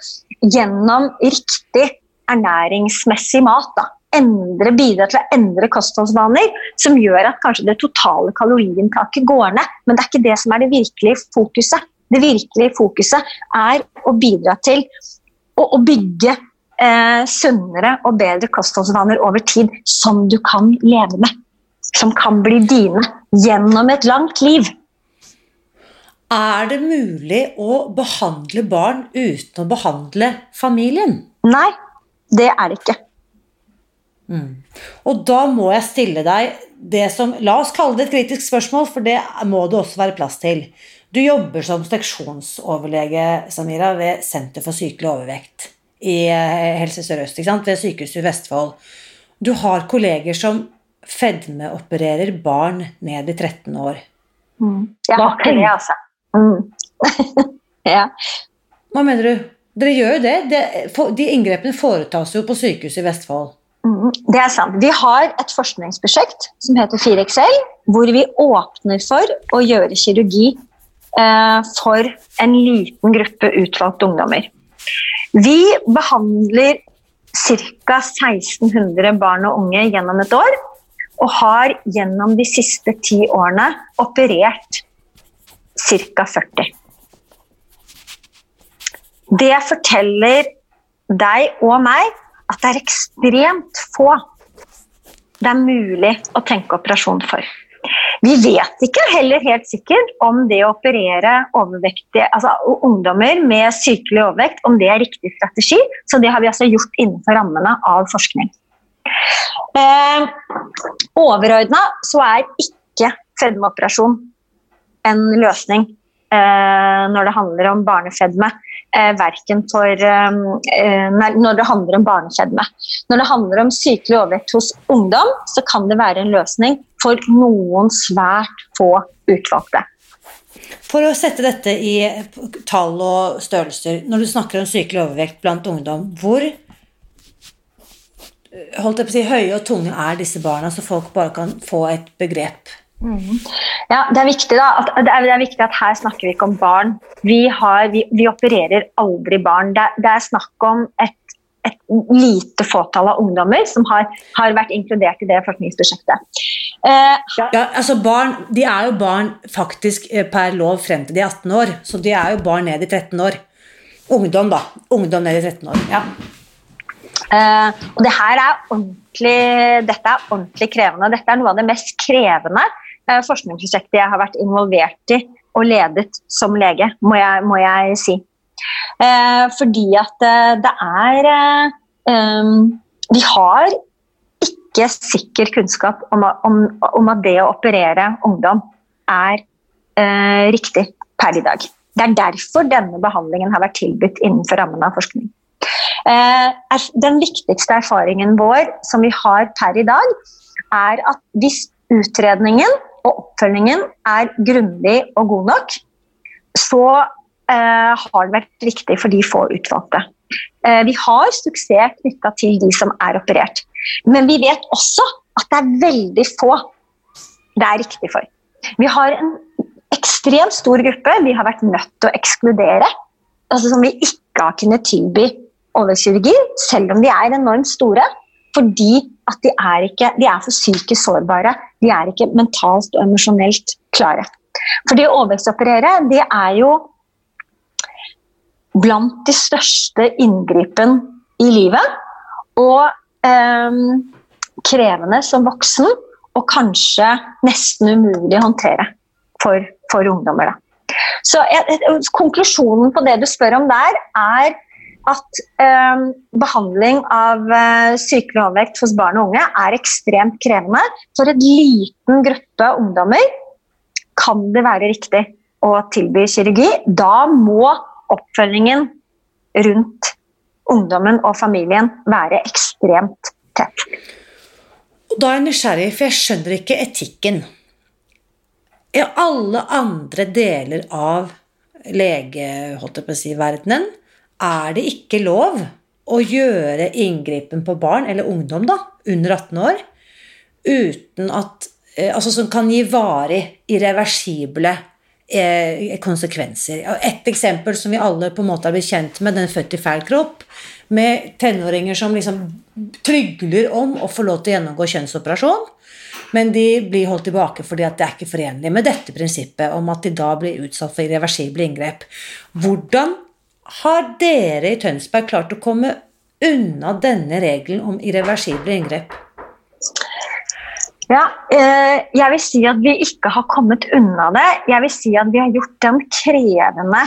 gjennom riktig ernæringsmessig mat. da endre, bidra til å endre kostholdsvaner som gjør at kanskje det totale kaloriinntaket går ned. Men det er ikke det som er det virkelige fokuset. Det virkelige fokuset er å bidra til å, å bygge eh, sunnere og bedre kostholdsvaner over tid som du kan leve med. Som kan bli dine gjennom et langt liv. Er det mulig å behandle barn uten å behandle familien? Nei, det er det ikke. Mm. Og da må jeg stille deg det som La oss kalle det et kritisk spørsmål, for det må det også være plass til. Du jobber som seksjonsoverlege Samira, ved Senter for sykelig overvekt i eh, Helse Sør-Øst, ved Sykehuset i Vestfold. Du har kolleger som fedmeopererer barn ned i 13 år. Mm. Jeg har ikke det, altså. Mm. ja. Hva mener du? Dere gjør jo det. det. De inngrepene foretas jo på sykehuset i Vestfold. Det er sant. Vi har et forskningsprosjekt som heter 4XL, hvor vi åpner for å gjøre kirurgi Eh, for en liten gruppe utvalgte ungdommer. Vi behandler ca. 1600 barn og unge gjennom et år, og har gjennom de siste ti årene operert ca. 40. Det forteller deg og meg at det er ekstremt få det er mulig å tenke operasjon for. Vi vet ikke heller helt sikkert om det å operere altså ungdommer med sykelig overvekt, om det er riktig strategi. Så det har vi altså gjort innenfor rammene av forskning. Eh, Overordna så er ikke fedmeoperasjon en løsning når det handler om barnefedme eh, verken for eh, eh Når det handler om barnefedme. Når det handler om sykelig overvekt hos ungdom, så kan det være en løsning for noen svært få utvalgte. For å sette dette i tall og størrelser, når du snakker om sykelig overvekt blant ungdom, hvor holdt jeg på å si, høye og tunge er disse barna, så folk bare kan få et begrep? Mm. Ja, det er, viktig, at, det, er, det er, viktig at her snakker vi ikke om barn. Vi, har, vi, vi opererer aldri barn. Det, det, er snakk om et et lite fåtall av ungdommer som har, har vært inkludert i det forskningsprosjektet. Eh, ja, altså barn, De er jo barn faktisk eh, per lov frem til de er 18 år, så de er jo barn ned i 13 år. Ungdom, da. Ungdom ned i 13 år. ja. Uh, og det her er ordentlig, dette er ordentlig krevende. Dette er noe av det mest krevende forskningsprosjektet jeg har vært involvert i og ledet som lege, må jeg, må jeg si. Eh, fordi at det er eh, Vi har ikke sikker kunnskap om, om, om, at det å operere ungdom er riktig per i dag. Det er derfor denne behandlingen har vært tilbudt innenfor rammen av forskning. Eh, den viktigste erfaringen vår som vi har per i dag, er at hvis utredningen og oppfølgingen er grundig og god nok, så eh, har det vært viktig for de få utvalgte. Eh, vi har suksess knytta til de som er operert. Men vi vet også at det er veldig få det er riktig for. Vi har en ekstremt stor gruppe vi har vært nødt til å ekskludere. Altså som vi ikke har kunnet tilby overkirurgi, selv om de er enormt store. Fordi at de er, ikke, de er for psykisk sårbare. De er ikke mentalt og emosjonelt klare. For det å overvektsoperere, det er jo blant de største inngripen i livet. Og eh, krevende som voksen, og kanskje nesten umulig å håndtere for, for ungdommer. Da. Så jeg, Konklusjonen på det du spør om der, er at eh, behandling av eh, sykelig overvekt hos barn og unge er ekstremt krevende. For en liten gruppe ungdommer kan det være riktig å tilby kirurgi. Da må oppfølgingen rundt ungdommen og familien være ekstremt tett. Da er jeg nysgjerrig, for jeg skjønner ikke etikken. I alle andre deler av legeverdenen er det ikke lov å gjøre inngripen på barn, eller ungdom, da, under 18 år, uten at eh, Altså som kan gi varig, irreversible eh, konsekvenser. Et eksempel som vi alle på en måte har blitt kjent med, den født i feil kropp, med tenåringer som liksom trygler om å få lov til å gjennomgå kjønnsoperasjon, men de blir holdt tilbake fordi at det er ikke forenlig med dette prinsippet om at de da blir utsatt for irreversible inngrep. Hvordan har dere i Tønsberg klart å komme unna denne regelen om irreversible inngrep? Ja, eh, jeg vil si at vi ikke har kommet unna det. Jeg vil si at vi har gjort den krevende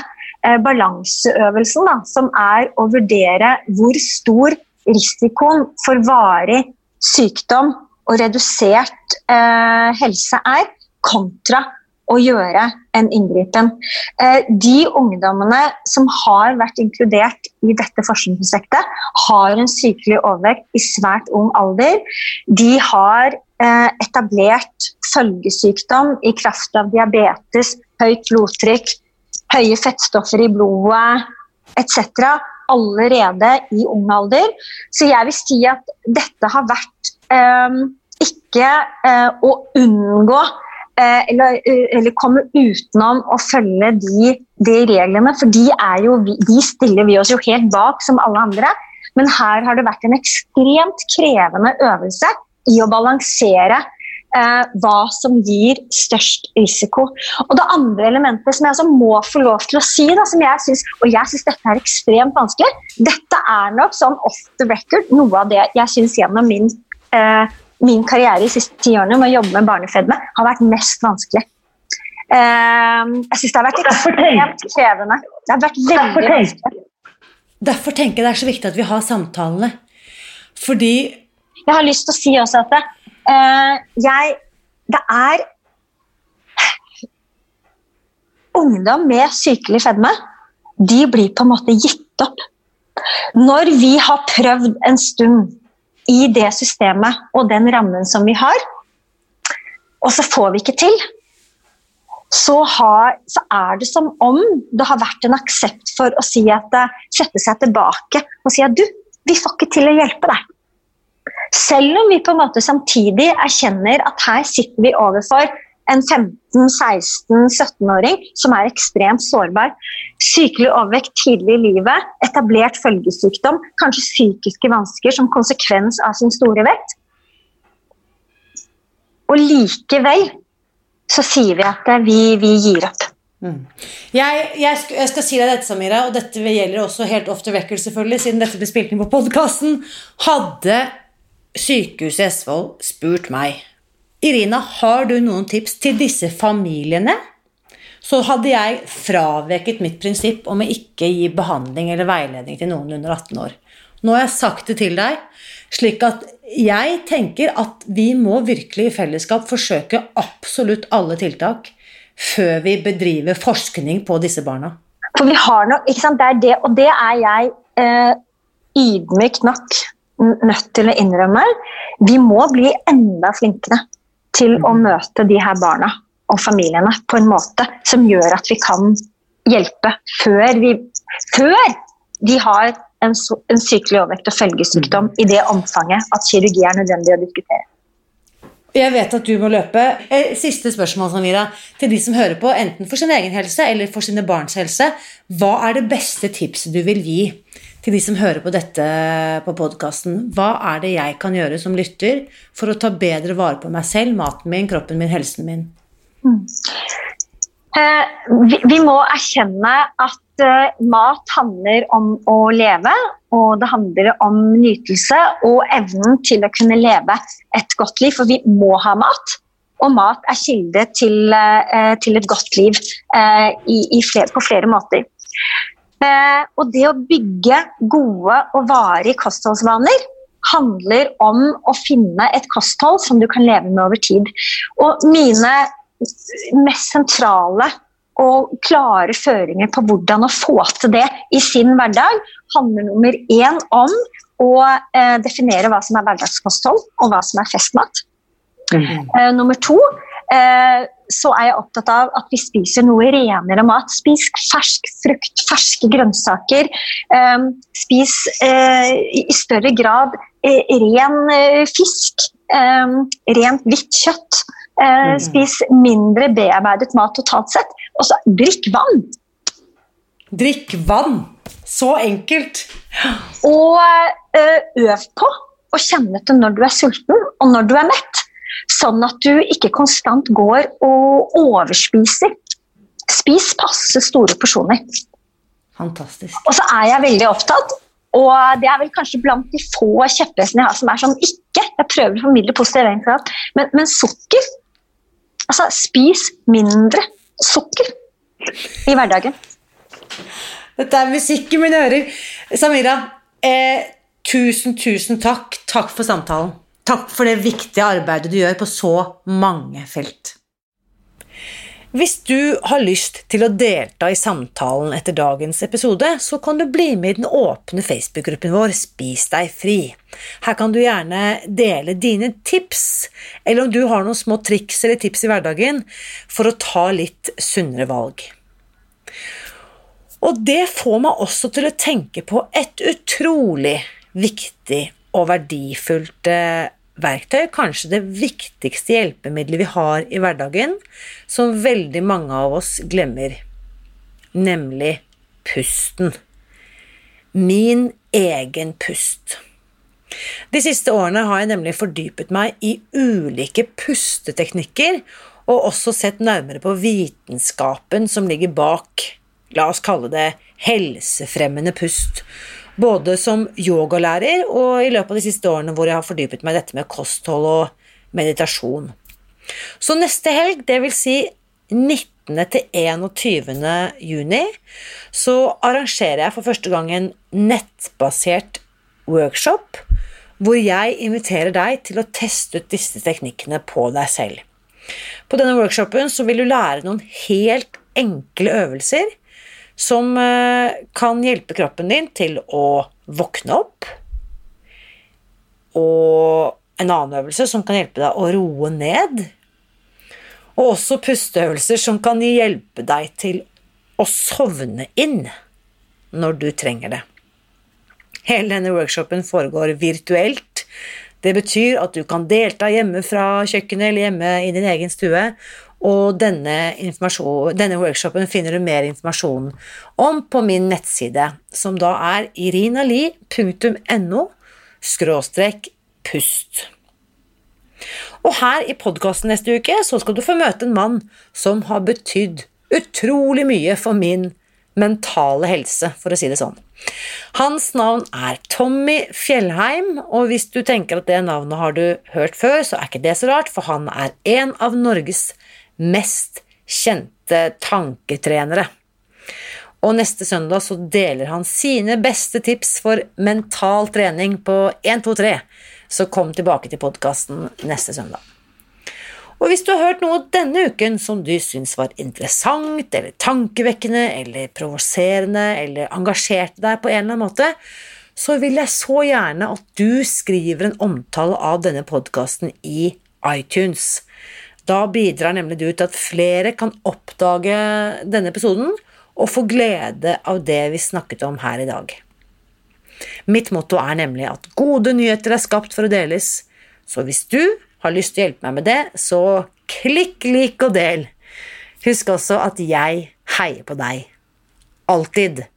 eh, balanseøvelsen da, som er å vurdere hvor stor risikoen for varig sykdom og redusert eh, helse er, kontra å gjøre en inngripen. Eh, de ungdommene som har vært inkludert i dette forskningsprosjektet, har en sykelig overvekt i svært ung alder. De har eh, etablert følgesykdom i kraft av diabetes, høyt blodtrykk, høye fettstoffer i blodet etc. allerede i ung alder. Så jeg vil si at dette har vært eh, ikke eh, å unngå eller, eh, eller, komme utenom å følge de, de reglene. For de, jo, de, stiller vi oss jo helt bak, som alle andre. Men her har det vært en ekstremt krevende øvelse i å balansere eh, hva som gir størst risiko. Og Det andre elementet som jeg altså må få lov til å si, da, som jeg synes, og jeg syns dette er ekstremt vanskelig Dette er nok sånn off the record noe av det jeg syns gjennom min eh, min karriere de siste ti årene med å jobbe med barnefedme har vært mest vanskelig. Uh, jeg syns det har vært ekstremt krevende. Det har vært veldig vanskelig. Derfor tenker jeg det er så viktig at vi har samtalene. Fordi Jeg har lyst til å si også at det, uh, jeg Det er Ungdom med sykelig fedme, de blir på en måte gitt opp. Når vi har prøvd en stund i det systemet og den rammen som vi har, og så får vi ikke til, så, har, så er det som om det har vært en aksept for å si at, eh, sette seg tilbake og si at du, vi får ikke til å hjelpe deg. Selv om vi på en måte samtidig erkjenner at her sitter vi overfor en 15-16-17-åring som er ekstremt sårbar. Sykelig overvekt tidlig i livet, etablert følgesykdom, kanskje psykiske vansker som konsekvens av sin store vekt. Og likevel så sier vi at vi, vi gir opp. Mm. Jeg, jeg, skal, jeg, skal si deg dette, Samira, og dette gjelder også helt ofte vekkel selvfølgelig, siden dette ble spilt inn på podkasten. Hadde Sykehuset i Østfold spurt meg Irina, har du noen tips til disse familiene? Så hadde jeg fraveket mitt prinsipp om å ikke gi behandling eller veiledning til noen under 18 år. Nå har jeg sagt det til deg, slik at jeg tenker at vi må virkelig i fellesskap forsøke absolutt alle tiltak før vi bedriver forskning på disse barna. For vi har nok, ikke sant, det er det, og det er jeg eh, ydmyk nok nødt til å innrømme. Vi må bli enda flinkere til å mm. møte de her barna og familiene på en måte som gjør at vi kan hjelpe før vi før de har en, en sykelig overvekt og følgesykdom mm. i det omfanget at kirurgi er nødvendig å diskutere. Jeg vet at du må løpe. Eh, siste spørsmål Samira, til de som hører på, enten for sin egen helse eller for sine barns helse. Hva er det beste tipset du vil gi til de som hører på dette på podkasten? Hva er det jeg kan gjøre som lytter for å ta bedre vare på meg selv, maten min, kroppen min, helsen min? Mm. Eh, vi, må erkjenne at eh, mat handler om å leve, og det handler om nytelse og evnen til å kunne leve et godt liv. For vi må ha mat, og mat er kilde til, eh, til et godt liv i, i flere, på flere måter. Eh, og det å bygge gode og varige kostholdsvaner handler om å finne et kosthold som du kan leve med over tid. Og mine mest sentrale og klare føringer på hvordan å få til det i sin hverdag, handler nummer én om å eh, definere hva som er hverdagskosthold, og hva som er festmat. Mm. Eh, nummer to eh, så er jeg opptatt av at vi spiser noe renere mat. Spis fersk frukt, ferske grønnsaker. Eh, spis eh, i større grad eh, ren fisk. rent hvitt kjøtt. Mm. Spis mindre bearbeidet mat totalt sett. Og så drikk vann. Drikk vann. Så enkelt. Og øv på å kjenne etter når du er sulten, og når du er mett. Sånn at du ikke konstant går og overspiser. Spis passe store porsjoner. Fantastisk. Og så er jeg veldig opptatt, og det er vel kanskje blant de få kjepphestene jeg har som er sånn ikke. Jeg prøver å formidle positiv egenskap, men, men sukker Altså, spis mindre sukker i hverdagen. Dette er musikk i mine ører. Samira, eh, tusen, tusen takk. Takk for samtalen. Takk for det viktige arbeidet du gjør på så mange felt. Hvis du har lyst til å delta i samtalen etter dagens episode, så kan du bli med i den åpne Facebook-gruppen vår Spis deg fri. Her kan du gjerne dele dine tips, eller om du har noen små triks eller tips i hverdagen for å ta litt sunnere valg. Og det får meg også til å tenke på et utrolig viktig og verdifullt verktøy, kanskje det viktigste hjelpemiddelet vi har i hverdagen, som veldig mange av oss glemmer, nemlig pusten. Min egen pust. De siste årene har jeg nemlig fordypet meg i ulike pusteteknikker, og også sett nærmere på vitenskapen som ligger bak, la oss kalle det helsefremmende pust, både som yogalærer og i løpet av de siste årene hvor jeg har fordypet meg i dette med kosthold og meditasjon. Så neste helg, vil si 19. til 21. juni, så arrangerer jeg for første gang en nettbasert workshop hvor jeg inviterer deg til å teste ut disse teknikkene på deg selv. På denne workshopen så vil du lære noen helt enkle øvelser som eh, kan hjelpe kroppen din til å våkne opp. Og en annen øvelse som kan hjelpe deg å roe ned. Og også pusteøvelser som kan hjelpe deg til å sovne inn når du trenger det. Hele denne workshopen foregår virtuelt. Det betyr at du kan delta hjemme fra kjøkkenet eller hjemme i din egen stue, Og denne, denne, workshopen finner du mer informasjon om på min nettside, som da er irinali.no skråstrek pust. Og her i podkasten neste uke så skal du få møte en mann som har betydd utrolig mye for min mentale helse, for å si det sånn. Hans navn er Tommy Fjellheim, og hvis du tenker at det navnet har du hørt før, så er ikke det så rart, for han er en av Norges mest kjente tanketrenere. Og neste søndag så deler han sine beste tips for mental trening på 123, Så kom tilbake til podkasten neste søndag. Og hvis du har hørt noe denne uken som du syns var interessant, eller tankevekkende, eller provoserende, eller engasjerte deg på en eller annen måte, så vil jeg så gjerne at du skriver en omtale av denne podkasten i iTunes. Da bidrar nemlig du til at flere kan oppdage denne episoden og få glede av det vi snakket om her i dag. Mitt motto er nemlig at gode nyheter er skapt for å deles, så hvis du har lyst til å hjelpe meg med det, så klikk lik og del. Husk også at jeg heier på deg. Alltid.